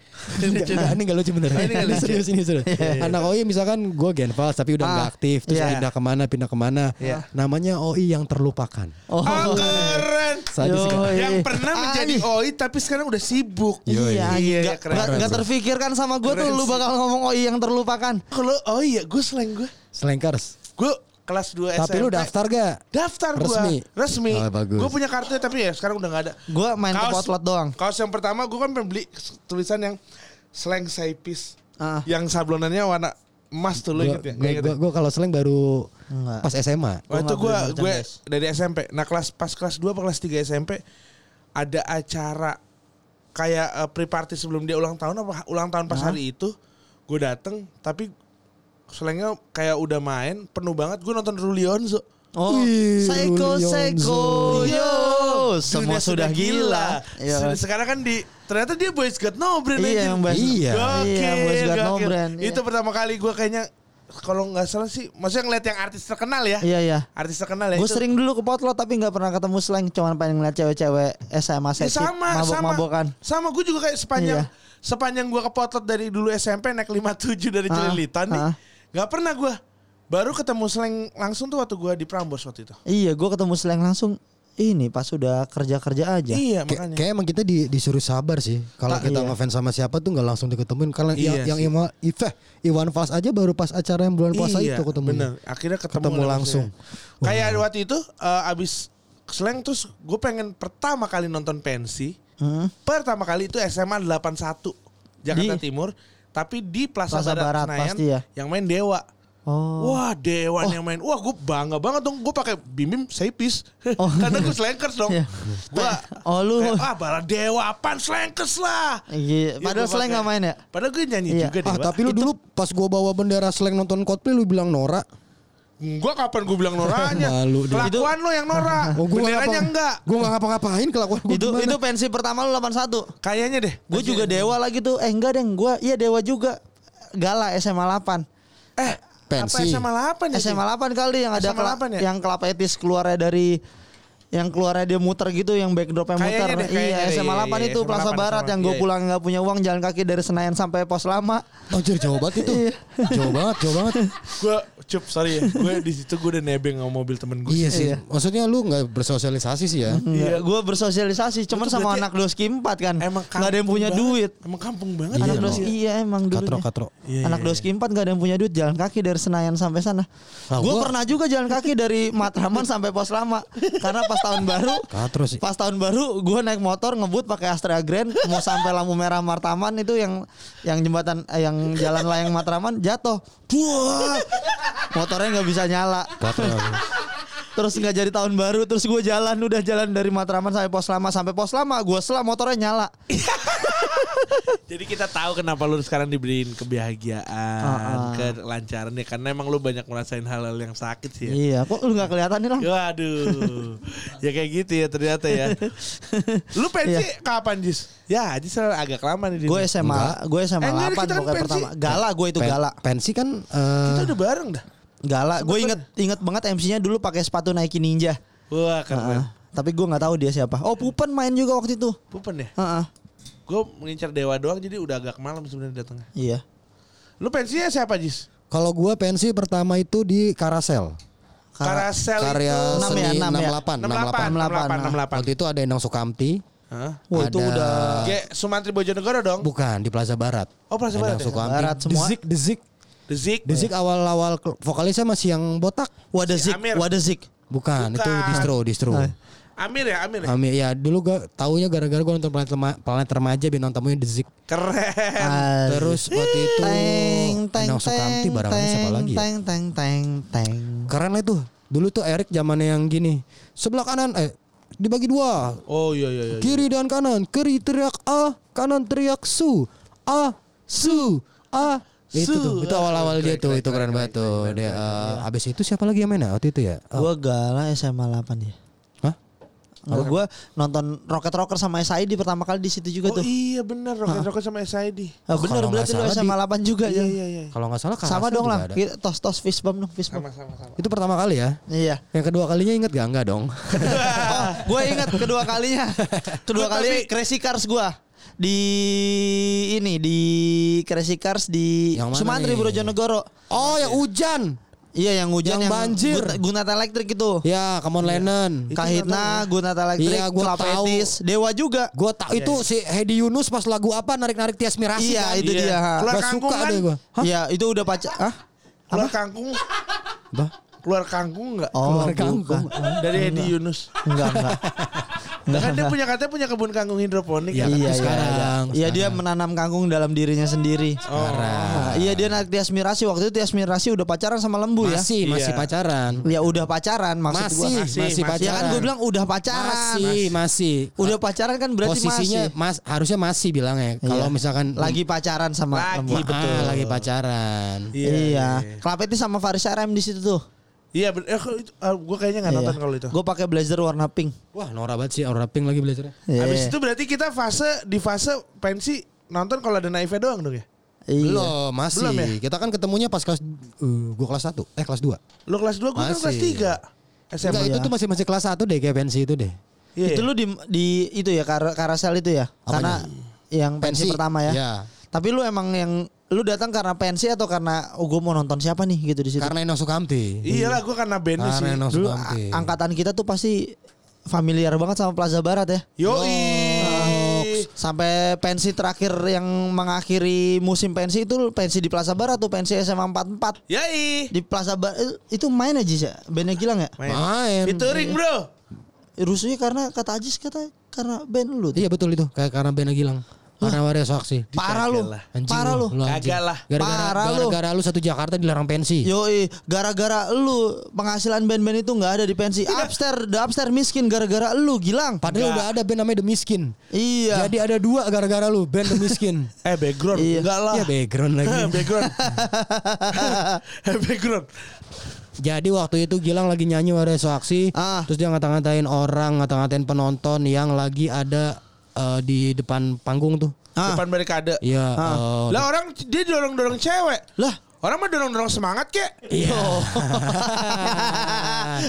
Speaker 3: Lucu ini gak lucu bener.
Speaker 4: ini nggak lucu.
Speaker 3: serius ini serius. Anak OI misalkan gue Gen Fals tapi udah
Speaker 5: Ah,
Speaker 3: nggak aktif terus
Speaker 5: iya.
Speaker 3: pindah ke mana pindah ke mana.
Speaker 4: Iya.
Speaker 3: Namanya OI yang terlupakan.
Speaker 5: Oh.
Speaker 4: Oh, keren.
Speaker 3: Kan?
Speaker 4: Yang
Speaker 5: iya.
Speaker 4: pernah menjadi oi tapi sekarang udah sibuk.
Speaker 3: Yoi.
Speaker 5: Iya,
Speaker 4: Iya,
Speaker 5: nggak
Speaker 4: keren.
Speaker 5: nggak- nggak terfikirkan sama gue tuh
Speaker 4: Keren
Speaker 5: lu bakal ngomong OI yang terlupakan.
Speaker 4: Kalau oh iya, gue selain gue,
Speaker 3: Slankers.
Speaker 4: gue kelas 2 SMP.
Speaker 3: Tapi lu daftar gak?
Speaker 4: Daftar gue.
Speaker 3: Resmi?
Speaker 4: Resmi.
Speaker 3: Oh, bagus.
Speaker 4: Gue punya kartunya tapi ya sekarang udah gak ada.
Speaker 5: Gue main ke
Speaker 4: Kaos-
Speaker 5: potlot doang.
Speaker 4: Kaos yang pertama gue kan beli tulisan yang slang saipis.
Speaker 5: Ah.
Speaker 4: Yang sablonannya warna emas tuh lu
Speaker 3: Gue
Speaker 4: inget ya? Inget ya?
Speaker 3: kalau slang baru
Speaker 5: Enggak.
Speaker 3: pas SMA.
Speaker 4: Wah
Speaker 5: Gua
Speaker 4: itu gue gue dari SMP. Nah kelas pas kelas 2 apa kelas 3 SMP ada acara kayak uh, pre-party sebelum dia ulang tahun apa ulang tahun pas hari itu gue dateng tapi selengnya kayak udah main penuh banget gue nonton Rulionzo
Speaker 5: Oh,
Speaker 3: Wih, Rulionzo.
Speaker 5: Seiko yo, semua
Speaker 4: Dunia
Speaker 5: sudah gila. Iya.
Speaker 4: Se- Sekarang kan di ternyata dia boys got no brand
Speaker 5: Iya,
Speaker 4: aja.
Speaker 5: yang bahas-
Speaker 3: Iya.
Speaker 4: Gokil,
Speaker 5: Iya, Boys Got No. Brand, iya.
Speaker 4: Itu pertama kali gue kayaknya kalau nggak salah sih, maksudnya ngeliat yang artis terkenal ya.
Speaker 5: Iya iya.
Speaker 4: Artis terkenal ya.
Speaker 5: Gue sering dulu ke potlot tapi nggak pernah ketemu slang, cuman pengen ngeliat cewek-cewek SMA
Speaker 4: Ya,
Speaker 5: seksi
Speaker 4: sama,
Speaker 5: mabok-mabokan.
Speaker 4: sama. Sama gue juga kayak sepanjang
Speaker 5: Iya.
Speaker 4: sepanjang gue ke potlot dari dulu SMP naik 57 dari
Speaker 5: Ah,
Speaker 4: Cililitan nih.
Speaker 5: ah.
Speaker 4: Nggak pernah gue. Baru ketemu slang langsung tuh waktu gue di Prambors waktu itu.
Speaker 5: Iya, gue ketemu slang langsung. Ini pas sudah kerja-kerja aja.
Speaker 4: Iya, makanya.
Speaker 3: kayak emang kita di, disuruh sabar sih. Kalau
Speaker 5: Tak,
Speaker 3: kita
Speaker 5: iya.
Speaker 3: ngefans sama siapa tuh nggak langsung diketemuin. Kalau
Speaker 4: Iya
Speaker 3: yang, yang
Speaker 4: sih.
Speaker 3: Iwan, Ife, Iwan Fals aja baru pas acara yang bulan puasa
Speaker 4: iya,
Speaker 3: itu ketemu.
Speaker 4: Bener. Akhirnya ketemu,
Speaker 3: Ketemu
Speaker 4: lah
Speaker 3: langsung.
Speaker 4: maksudnya. Kayak waktu itu eh, abis slang terus gue pengen pertama kali nonton pensi.
Speaker 5: Hmm.
Speaker 4: Pertama kali itu SMA 81 Jakarta
Speaker 5: Di-
Speaker 4: Timur. Tapi di Plaza,
Speaker 5: Plaza
Speaker 4: Barat,
Speaker 5: Barat
Speaker 4: Senayan
Speaker 5: pasti ya?
Speaker 4: yang main Dewa.
Speaker 5: Oh.
Speaker 4: Wah Dewan yang main Wah gue bangga banget dong Gue pakai bim bim saipis Karena gue slankers dong
Speaker 5: Iya.
Speaker 4: Gue
Speaker 5: Oh, lu-
Speaker 4: Ah bala Dewa apaan slankers lah
Speaker 5: Iya, padahal
Speaker 4: gua
Speaker 5: slang
Speaker 4: pakai.
Speaker 5: nggak main ya?
Speaker 4: Padahal gue nyanyi
Speaker 5: Iya.
Speaker 4: juga
Speaker 3: Ah
Speaker 4: Dewa
Speaker 3: tapi lu dulu pas gua bawa bendera slang nonton Coldplay lu bilang Nora.
Speaker 4: Gue kapan gue bilang noranya
Speaker 3: Malu dia.
Speaker 4: Kelakuan lo yang Nora
Speaker 3: Oh, gua
Speaker 4: Benderanya
Speaker 3: ngapa-
Speaker 4: enggak
Speaker 3: Gua nggak ngapa-ngapain kelakuan gua
Speaker 5: itu
Speaker 3: gimana?
Speaker 5: itu pensi pertama lu 81.
Speaker 4: Kayaknya deh
Speaker 5: Gue juga dewa lagi tuh. Eh enggak deh, gue iya dewa juga. Gala SMA 8.
Speaker 4: Eh
Speaker 3: Pensi.
Speaker 4: Apa SMA 8 ya
Speaker 5: SMA 8 kali yang ada
Speaker 4: SMA
Speaker 5: kela-
Speaker 4: 8 ya?
Speaker 5: yang kelapetis keluarnya dari yang keluarnya dia muter gitu yang backdropnya muter.
Speaker 4: deh,
Speaker 5: iya
Speaker 4: deh,
Speaker 5: SMA
Speaker 4: iya,
Speaker 5: 8
Speaker 4: iya,
Speaker 5: itu
Speaker 4: SMA
Speaker 5: Plaza
Speaker 4: 8,
Speaker 5: Barat
Speaker 4: SMA.
Speaker 5: yang gue
Speaker 4: Iya, iya.
Speaker 5: pulang nggak punya uang jalan kaki dari Senayan sampai pos lama.
Speaker 3: Anjir jauh banget itu.
Speaker 5: Iya.
Speaker 3: jauh banget, jauh banget.
Speaker 4: Gue cup sorry ya Gue di situ gue udah nebeng sama mobil temen gue
Speaker 3: iya sih.
Speaker 5: Iya.
Speaker 3: Maksudnya lu nggak bersosialisasi sih ya.
Speaker 5: Iya, gue bersosialisasi cuman sama anak doski 4 kan.
Speaker 4: Emang
Speaker 5: nggak ada yang
Speaker 4: kampung
Speaker 5: punya
Speaker 4: banget.
Speaker 5: duit.
Speaker 4: Emang kampung banget
Speaker 3: Iya,
Speaker 5: anak
Speaker 3: emang.
Speaker 5: doski iya emang dulunya.
Speaker 3: Katro katro.
Speaker 4: Iya,
Speaker 5: Anak
Speaker 4: iya,
Speaker 5: doski 4 gak ada yang punya duit jalan kaki dari Senayan sampai sana.
Speaker 3: Nah,
Speaker 5: gue
Speaker 3: gua-
Speaker 5: pernah juga jalan kaki dari Matraman sampai Pos Lama. Karena pas tahun baru
Speaker 3: sih.
Speaker 5: Pas tahun baru gue naik motor ngebut pakai Astra Grand mau sampai lampu merah Martaman itu yang yang jembatan eh, yang jalan layang Matraman jatuh. Buah. Motornya nggak bisa nyala. Terus nggak jadi tahun baru terus gue jalan udah jalan dari Matraman sampai Pos Lama sampai Pos Lama gue selah motornya nyala.
Speaker 4: Jadi kita tahu kenapa lu sekarang diberiin kebahagiaan,
Speaker 5: Ah, ah.
Speaker 4: kelancaran ya karena emang lu banyak ngerasain hal-hal yang sakit sih ya.
Speaker 5: Iya, kok lu nggak kelihatan nih lang?
Speaker 4: Waduh. ya kayak gitu ya ternyata ya. Lu pensi kapan, Jis? Ya, Jis agak lama nih.
Speaker 5: Gue. SMA, gue SMA
Speaker 4: Eh, enggak,
Speaker 5: 8
Speaker 4: kita kan
Speaker 5: pokoknya pertama. Gala gue itu
Speaker 3: Pen-
Speaker 5: gala.
Speaker 3: Pensi kan eh,
Speaker 4: Kita udah bareng dah.
Speaker 5: Gala, gue inget inget banget MC-nya dulu pakai sepatu Nike Ninja.
Speaker 4: Wah, keren.
Speaker 5: Heeh. Tapi gue nggak tahu dia siapa. Oh, Pupen main juga waktu itu.
Speaker 4: Pupen ya?
Speaker 5: Heeh.
Speaker 4: Gue mengincar dewa doang jadi udah agak malam sebenarnya datangnya.
Speaker 5: Iya.
Speaker 4: Lu pensinya siapa, Jis?
Speaker 3: kalau gua pensi pertama itu di Karasel.
Speaker 4: Karasel
Speaker 3: Karya
Speaker 4: itu
Speaker 5: enam
Speaker 3: seni
Speaker 5: ya, enam ya?
Speaker 3: 68, 68.
Speaker 4: 68, 68, 68.
Speaker 3: Waktu itu ada Endang Sukamti.
Speaker 4: Hah?
Speaker 5: Wah, itu
Speaker 3: Ada-
Speaker 5: udah
Speaker 4: Kayak Sumantri Bojonegoro dong.
Speaker 3: Bukan di Plaza Barat.
Speaker 4: Oh, Plaza Barat
Speaker 3: Endang
Speaker 4: ya?
Speaker 3: Sukamti.
Speaker 5: Barat semua.
Speaker 3: Dezik, Dezik.
Speaker 4: The Zik.
Speaker 3: The Zik awal-awal vokalisnya masih yang botak.
Speaker 5: What the
Speaker 4: Si
Speaker 5: zik?
Speaker 4: Amir.
Speaker 5: What the zik?
Speaker 3: Bukan, itu distro, distro.
Speaker 5: Ah.
Speaker 4: Amir ya, Amir ya.
Speaker 3: Amir ya dulu gua taunya gara-gara gua nonton planet, Rema- planet remaja bintang tamunya The Zik.
Speaker 4: Keren.
Speaker 5: Ah,
Speaker 3: Terus waktu itu
Speaker 5: teng teng
Speaker 3: Endang Sukamti
Speaker 5: teng
Speaker 3: barangnya siapa lagi ya?
Speaker 5: teng teng teng teng.
Speaker 3: Keren lah itu. Dulu tuh Erik zamannya yang gini. Sebelah kanan eh dibagi dua.
Speaker 4: Oh iya iya iya.
Speaker 3: Kiri dan kanan. Kiri teriak A, kanan teriak su. A, su, A. Itu tuh, itu awal-awal dia tuh, itu keren banget tuh. Dia eh, abis itu siapa lagi yang main ya waktu itu ya? Oh,
Speaker 5: Gua galah SMA 8 dia.
Speaker 3: Hah?
Speaker 5: Enggak gua nonton Rocket Rocker sama SID pertama kali di situ juga
Speaker 4: Oh
Speaker 5: tuh.
Speaker 4: iya bener Rocket Rocket sama SID.
Speaker 5: Ah, bener berarti lu SMA 8 juga
Speaker 4: Iya
Speaker 5: ya.
Speaker 4: iya iya.
Speaker 3: Kalau nggak salah
Speaker 5: Sama dong lah. Kita tos tos fist bump dong, fist bump.
Speaker 4: Sama sama sama.
Speaker 3: Itu pertama kali ya.
Speaker 5: Iya.
Speaker 3: Yang kedua kalinya inget gak? Enggak dong.
Speaker 5: oh, gue ingat kedua kalinya. Kedua kali Crazy Cars gua di ini di Crazy Cars di
Speaker 3: Yang
Speaker 5: Sumantri
Speaker 3: nih?
Speaker 5: Brojonegoro.
Speaker 3: Oh, yang hujan.
Speaker 5: Iya yang hujan
Speaker 3: Yang banjir.
Speaker 5: Gunata, Gunata Elektrik itu.
Speaker 3: Ya, come on Lennon.
Speaker 5: Kahitna, Gunata Elektrik,
Speaker 3: Iya, gua
Speaker 5: Klapetis, Dewa juga.
Speaker 3: Gue tau itu si Hedi Yunus pas lagu apa narik-narik Tias Mirasi
Speaker 5: Iya,
Speaker 3: kan?
Speaker 5: itu
Speaker 4: Iya.
Speaker 5: dia. ha.
Speaker 4: Keluar kangkung
Speaker 3: suka
Speaker 4: kan?
Speaker 3: deh gue.
Speaker 5: Iya, itu udah pacar. Hah?
Speaker 4: Keluar kangkung.
Speaker 3: Apa?
Speaker 4: Keluar kangkung enggak?
Speaker 5: Oh,
Speaker 3: Keluar
Speaker 5: bukan.
Speaker 3: kangkung.
Speaker 4: Dari Edi Yunus.
Speaker 5: Enggak, enggak. Enggak,
Speaker 4: Kan dia punya katanya punya kebun kangkung hidroponik
Speaker 3: Iya,
Speaker 4: ya.
Speaker 3: kan
Speaker 5: Iya, iya,
Speaker 3: sekarang,
Speaker 5: iya. Iya, dia menanam kangkung dalam dirinya sendiri.
Speaker 3: Sekarang.
Speaker 5: Nah, iya dia narik Tias Mirasi waktu itu Tias Mirasi udah pacaran sama Lembu ya.
Speaker 3: Masih, masih
Speaker 4: Iya.
Speaker 3: pacaran.
Speaker 5: Ya udah pacaran maksud
Speaker 3: Masih,
Speaker 5: gua.
Speaker 3: masih,
Speaker 4: Masih, masih.
Speaker 3: pacaran.
Speaker 5: Ya kan gue bilang udah pacaran.
Speaker 3: masih, masih.
Speaker 5: Udah pacaran kan berarti
Speaker 3: Posisinya
Speaker 5: masih.
Speaker 3: mas harusnya masih bilangnya. Kalau
Speaker 5: Iya.
Speaker 3: misalkan
Speaker 5: lagi pacaran sama
Speaker 4: Lagi,
Speaker 5: Lembu.
Speaker 3: Ah,
Speaker 4: betul.
Speaker 3: lagi pacaran.
Speaker 5: Iya. Klapetis sama Faris RM di situ tuh.
Speaker 4: Iya, ben- eh, kok itu, gue kayaknya nggak nonton kalau itu.
Speaker 5: Gue pakai blazer warna pink.
Speaker 3: Wah, norak banget sih Aura Pink lagi belajarnya.
Speaker 5: Iya.
Speaker 4: Habis itu berarti kita fase di fase pensi nonton kalau ada Naive doang dong ya?
Speaker 5: Iya.
Speaker 3: Belum, masih.
Speaker 4: Belum ya?
Speaker 3: Kita kan ketemunya pas kelas uh, gua kelas 1, eh kelas 2.
Speaker 4: Lo kelas 2, gue kan kelas 3. SMA.
Speaker 3: Enggak, itu tuh masih masih kelas 1 deh kayak pensi itu deh.
Speaker 4: Iya.
Speaker 5: Itu lu di di itu ya kar karasel itu ya. Karena yang pensi,
Speaker 3: Pensi.
Speaker 5: pertama ya.
Speaker 3: Iya.
Speaker 5: Tapi lu emang yang lu datang karena pensi atau karena oh gue mau nonton siapa nih gitu di situ.
Speaker 3: Karena Eno Sukamti.
Speaker 4: Iyalah gue karena band sih.
Speaker 3: Karena Eno
Speaker 5: Dulu angkatan kita tuh pasti familiar banget sama Plaza Barat ya.
Speaker 4: Yoi.
Speaker 5: Sampai pensi terakhir yang mengakhiri musim pensi itu pensi di Plaza Barat tuh pensi SMA 44
Speaker 4: Yoi.
Speaker 5: di Plaza Barat itu main aja sih bandnya Gilang ya
Speaker 3: Main.
Speaker 4: Featuring bro.
Speaker 5: rusuhnya karena kata Ajis kata karena band lu tuh.
Speaker 3: Iya betul itu, kayak karena Bena Gilang. Karena waria saksi.
Speaker 5: parah lu.
Speaker 3: Anjing
Speaker 5: parah lu
Speaker 3: lu anjing.
Speaker 4: Kagak lah.
Speaker 3: Gara-gara
Speaker 5: Parah lu.
Speaker 3: gara-gara lu satu Jakarta dilarang pensi.
Speaker 5: Yoi, gara-gara lu penghasilan band-band itu nggak ada di pensi. Upstairs, the upstairs miskin gara-gara lu, Gilang.
Speaker 3: Padahal
Speaker 4: Enggak.
Speaker 3: udah ada band namanya The Miskin.
Speaker 5: Iya.
Speaker 3: Jadi ada dua gara-gara lu, band The Miskin.
Speaker 4: Eh background.
Speaker 5: Iya.
Speaker 4: Enggak lah.
Speaker 3: Iya background lagi.
Speaker 4: background. Eh background.
Speaker 3: Jadi waktu itu Gilang lagi nyanyi waria saksi,
Speaker 5: Ah.
Speaker 3: terus dia ngata-ngatain orang, ngata-ngatain penonton yang lagi ada eh, di depan panggung tuh.
Speaker 5: Ah.
Speaker 4: Depan barikade.
Speaker 3: Iya. eh,
Speaker 4: Lah orang dia dorong-dorong cewek.
Speaker 5: Lah,
Speaker 4: Orang mah dorong-dorong semangat kek.
Speaker 3: Iya.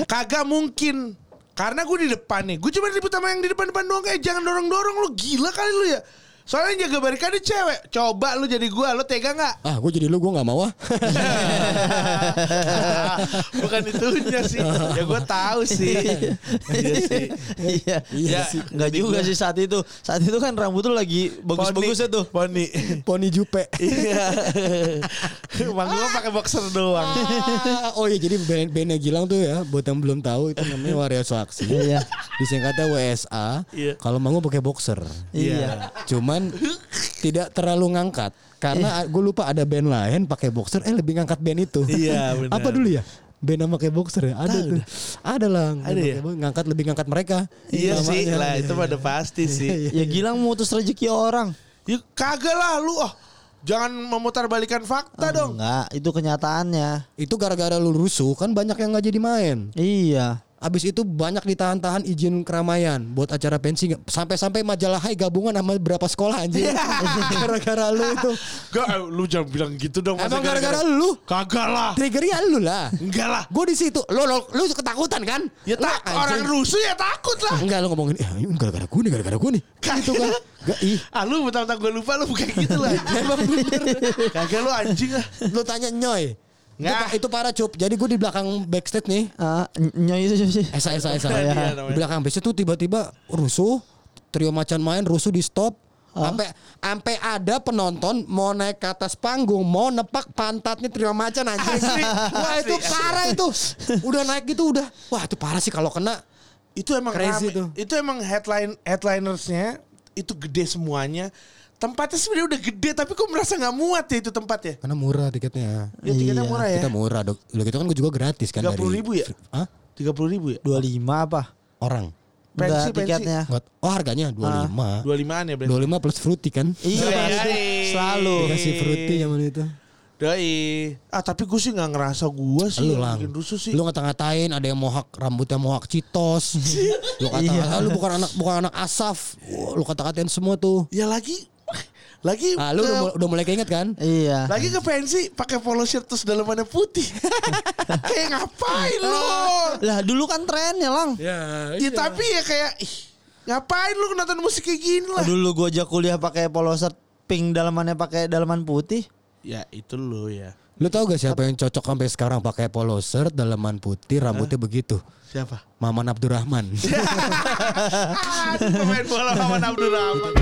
Speaker 4: Kagak mungkin. Karena gue di depan nih. Gue cuma ribut sama yang di depan-depan doang. Eh jangan dorong-dorong lu. Gila kali lu ya. Soalnya yang jaga barikade cewek. Coba lu jadi gue. Lu tega gak?
Speaker 3: ah, gue jadi lu gue nggak mau ah.
Speaker 4: Bukan itunya sih. Ya gue tahu sih. Iya sih.
Speaker 5: iya.
Speaker 4: Iya
Speaker 5: Ya, Nggak juga sih saat itu. Saat itu kan rambut lu lagi bagus-bagusnya tuh.
Speaker 4: Poni.
Speaker 3: Poni Jupe.
Speaker 4: Iya. Manggungnya pakai boxer doang.
Speaker 3: Ah, oh iya jadi band bandnya Gilang tuh ya buat yang belum tahu itu namanya Waria Saksi.
Speaker 5: Iya.
Speaker 3: Disingkatnya WSA.
Speaker 4: Iya.
Speaker 3: Kalau manggung pakai boxer.
Speaker 5: Iya.
Speaker 3: Cuman tidak terlalu ngangkat karena gue lupa ada band lain pakai boxer eh lebih ngangkat band itu.
Speaker 4: Iya, benar.
Speaker 3: Apa dulu ya? Band yang pakai boxer ya? Ada tuh. Ada lah.
Speaker 4: Ada ya?
Speaker 3: Ngangkat lebih ngangkat mereka.
Speaker 4: Iya sih. Lah itu pada pasti sih.
Speaker 5: Ya Gilang mutus rezeki orang.
Speaker 4: Ya kagak lah lu. Oh, jangan memutar balikan fakta dong.
Speaker 5: Enggak, itu kenyataannya.
Speaker 3: Itu gara-gara lu rusuh kan banyak yang nggak jadi main.
Speaker 5: Iya.
Speaker 3: Abis itu banyak ditahan-tahan izin keramaian buat acara pensi sampai-sampai majalah Hai gabungan sama berapa sekolah anjir. gara-gara lu itu.
Speaker 4: Gak, eh, lu jangan bilang gitu dong.
Speaker 3: Emang gara-gara lu?
Speaker 4: Kagak lah.
Speaker 3: Triggernya lu lah.
Speaker 4: Enggak lah.
Speaker 3: Gue di situ. Lu, lu lu ketakutan kan?
Speaker 4: Ya
Speaker 3: Lu
Speaker 4: tak
Speaker 3: anjing.
Speaker 4: orang rusuh ya takut lah.
Speaker 3: Enggak lu ngomongin eh ini gara-gara gue nih, gara-gara gue nih. Gitu kan. Gak ih.
Speaker 4: Ah lu mentang-mentang gue lupa lu bukan gitu lah.
Speaker 3: Emang bener.
Speaker 4: Kagak lu anjing ah.
Speaker 3: Lu tanya Nyoy. Itu,
Speaker 4: Nggak.
Speaker 3: pa- itu para cup. Jadi gue di belakang backstage nih.
Speaker 5: Ah, ny- nyoy itu siapa sih?
Speaker 3: Esa Esa Esa ya. Di belakang backstage tuh tiba-tiba rusuh. Trio macan main rusuh di stop. Sampai sampai ada penonton mau naik ke atas panggung, mau nepak pantatnya Trio Macan anjing. Wah, itu parah itu. Udah naik gitu udah. Wah, itu parah sih kalau kena.
Speaker 4: Itu emang
Speaker 3: Crazy
Speaker 4: rame.
Speaker 3: tuh.
Speaker 4: Itu emang headline headlinersnya itu gede semuanya. Tempatnya sebenarnya udah gede tapi kok merasa nggak muat ya itu tempatnya.
Speaker 3: Karena murah tiketnya.
Speaker 4: Ya tiketnya
Speaker 5: Iya,
Speaker 4: murah ya.
Speaker 3: Kita murah, Dok. Udah gitu kan gue juga gratis kan
Speaker 4: Tiga puluh ribu ya?
Speaker 3: Hah?
Speaker 4: Tiga puluh ribu ya.
Speaker 5: 25 apa?
Speaker 3: Orang.
Speaker 5: Enggak
Speaker 4: Pensi, pensi.
Speaker 5: tiketnya.
Speaker 3: Nggak- Oh, harganya 25.
Speaker 4: Dua limaan ya berarti.
Speaker 3: 25 plus fruity kan?
Speaker 5: Iya, pasti. selalu.
Speaker 3: Dikasih fruity zaman itu.
Speaker 4: Doi. Ah tapi gue sih nggak ngerasa gue sih
Speaker 3: Lu
Speaker 4: yang
Speaker 3: lang.
Speaker 4: bikin rusuh sih.
Speaker 3: Lu ngata-ngatain ada yang mohak rambutnya mohak citos. lu kata
Speaker 5: Iya.
Speaker 3: lu bukan anak bukan anak asaf. Lu kata-katain semua tuh.
Speaker 4: Ya lagi lagi
Speaker 3: Ah, lu
Speaker 4: ke-
Speaker 3: udah, udah mulai keinget kan?
Speaker 5: Iya.
Speaker 4: lagi ke pensi pakai polo shirt terus dalamannya putih. kayak ngapain lu?
Speaker 5: Lah dulu kan trennya lang.
Speaker 3: Ya,
Speaker 4: Ya tapi ya kayak ih, ngapain lu nonton musik kayak gini lah.
Speaker 5: Dulu gua aja kuliah pakai polo shirt pink dalamannya pakai dalaman putih.
Speaker 4: Ya itu lu ya.
Speaker 3: Lu tau gak siapa yang cocok sampai sekarang pakai polo shirt, dalaman putih, rambutnya begitu?
Speaker 4: Siapa?
Speaker 3: Maman Abdurrahman.
Speaker 4: Aduh, pemain bola Maman Abdurrahman.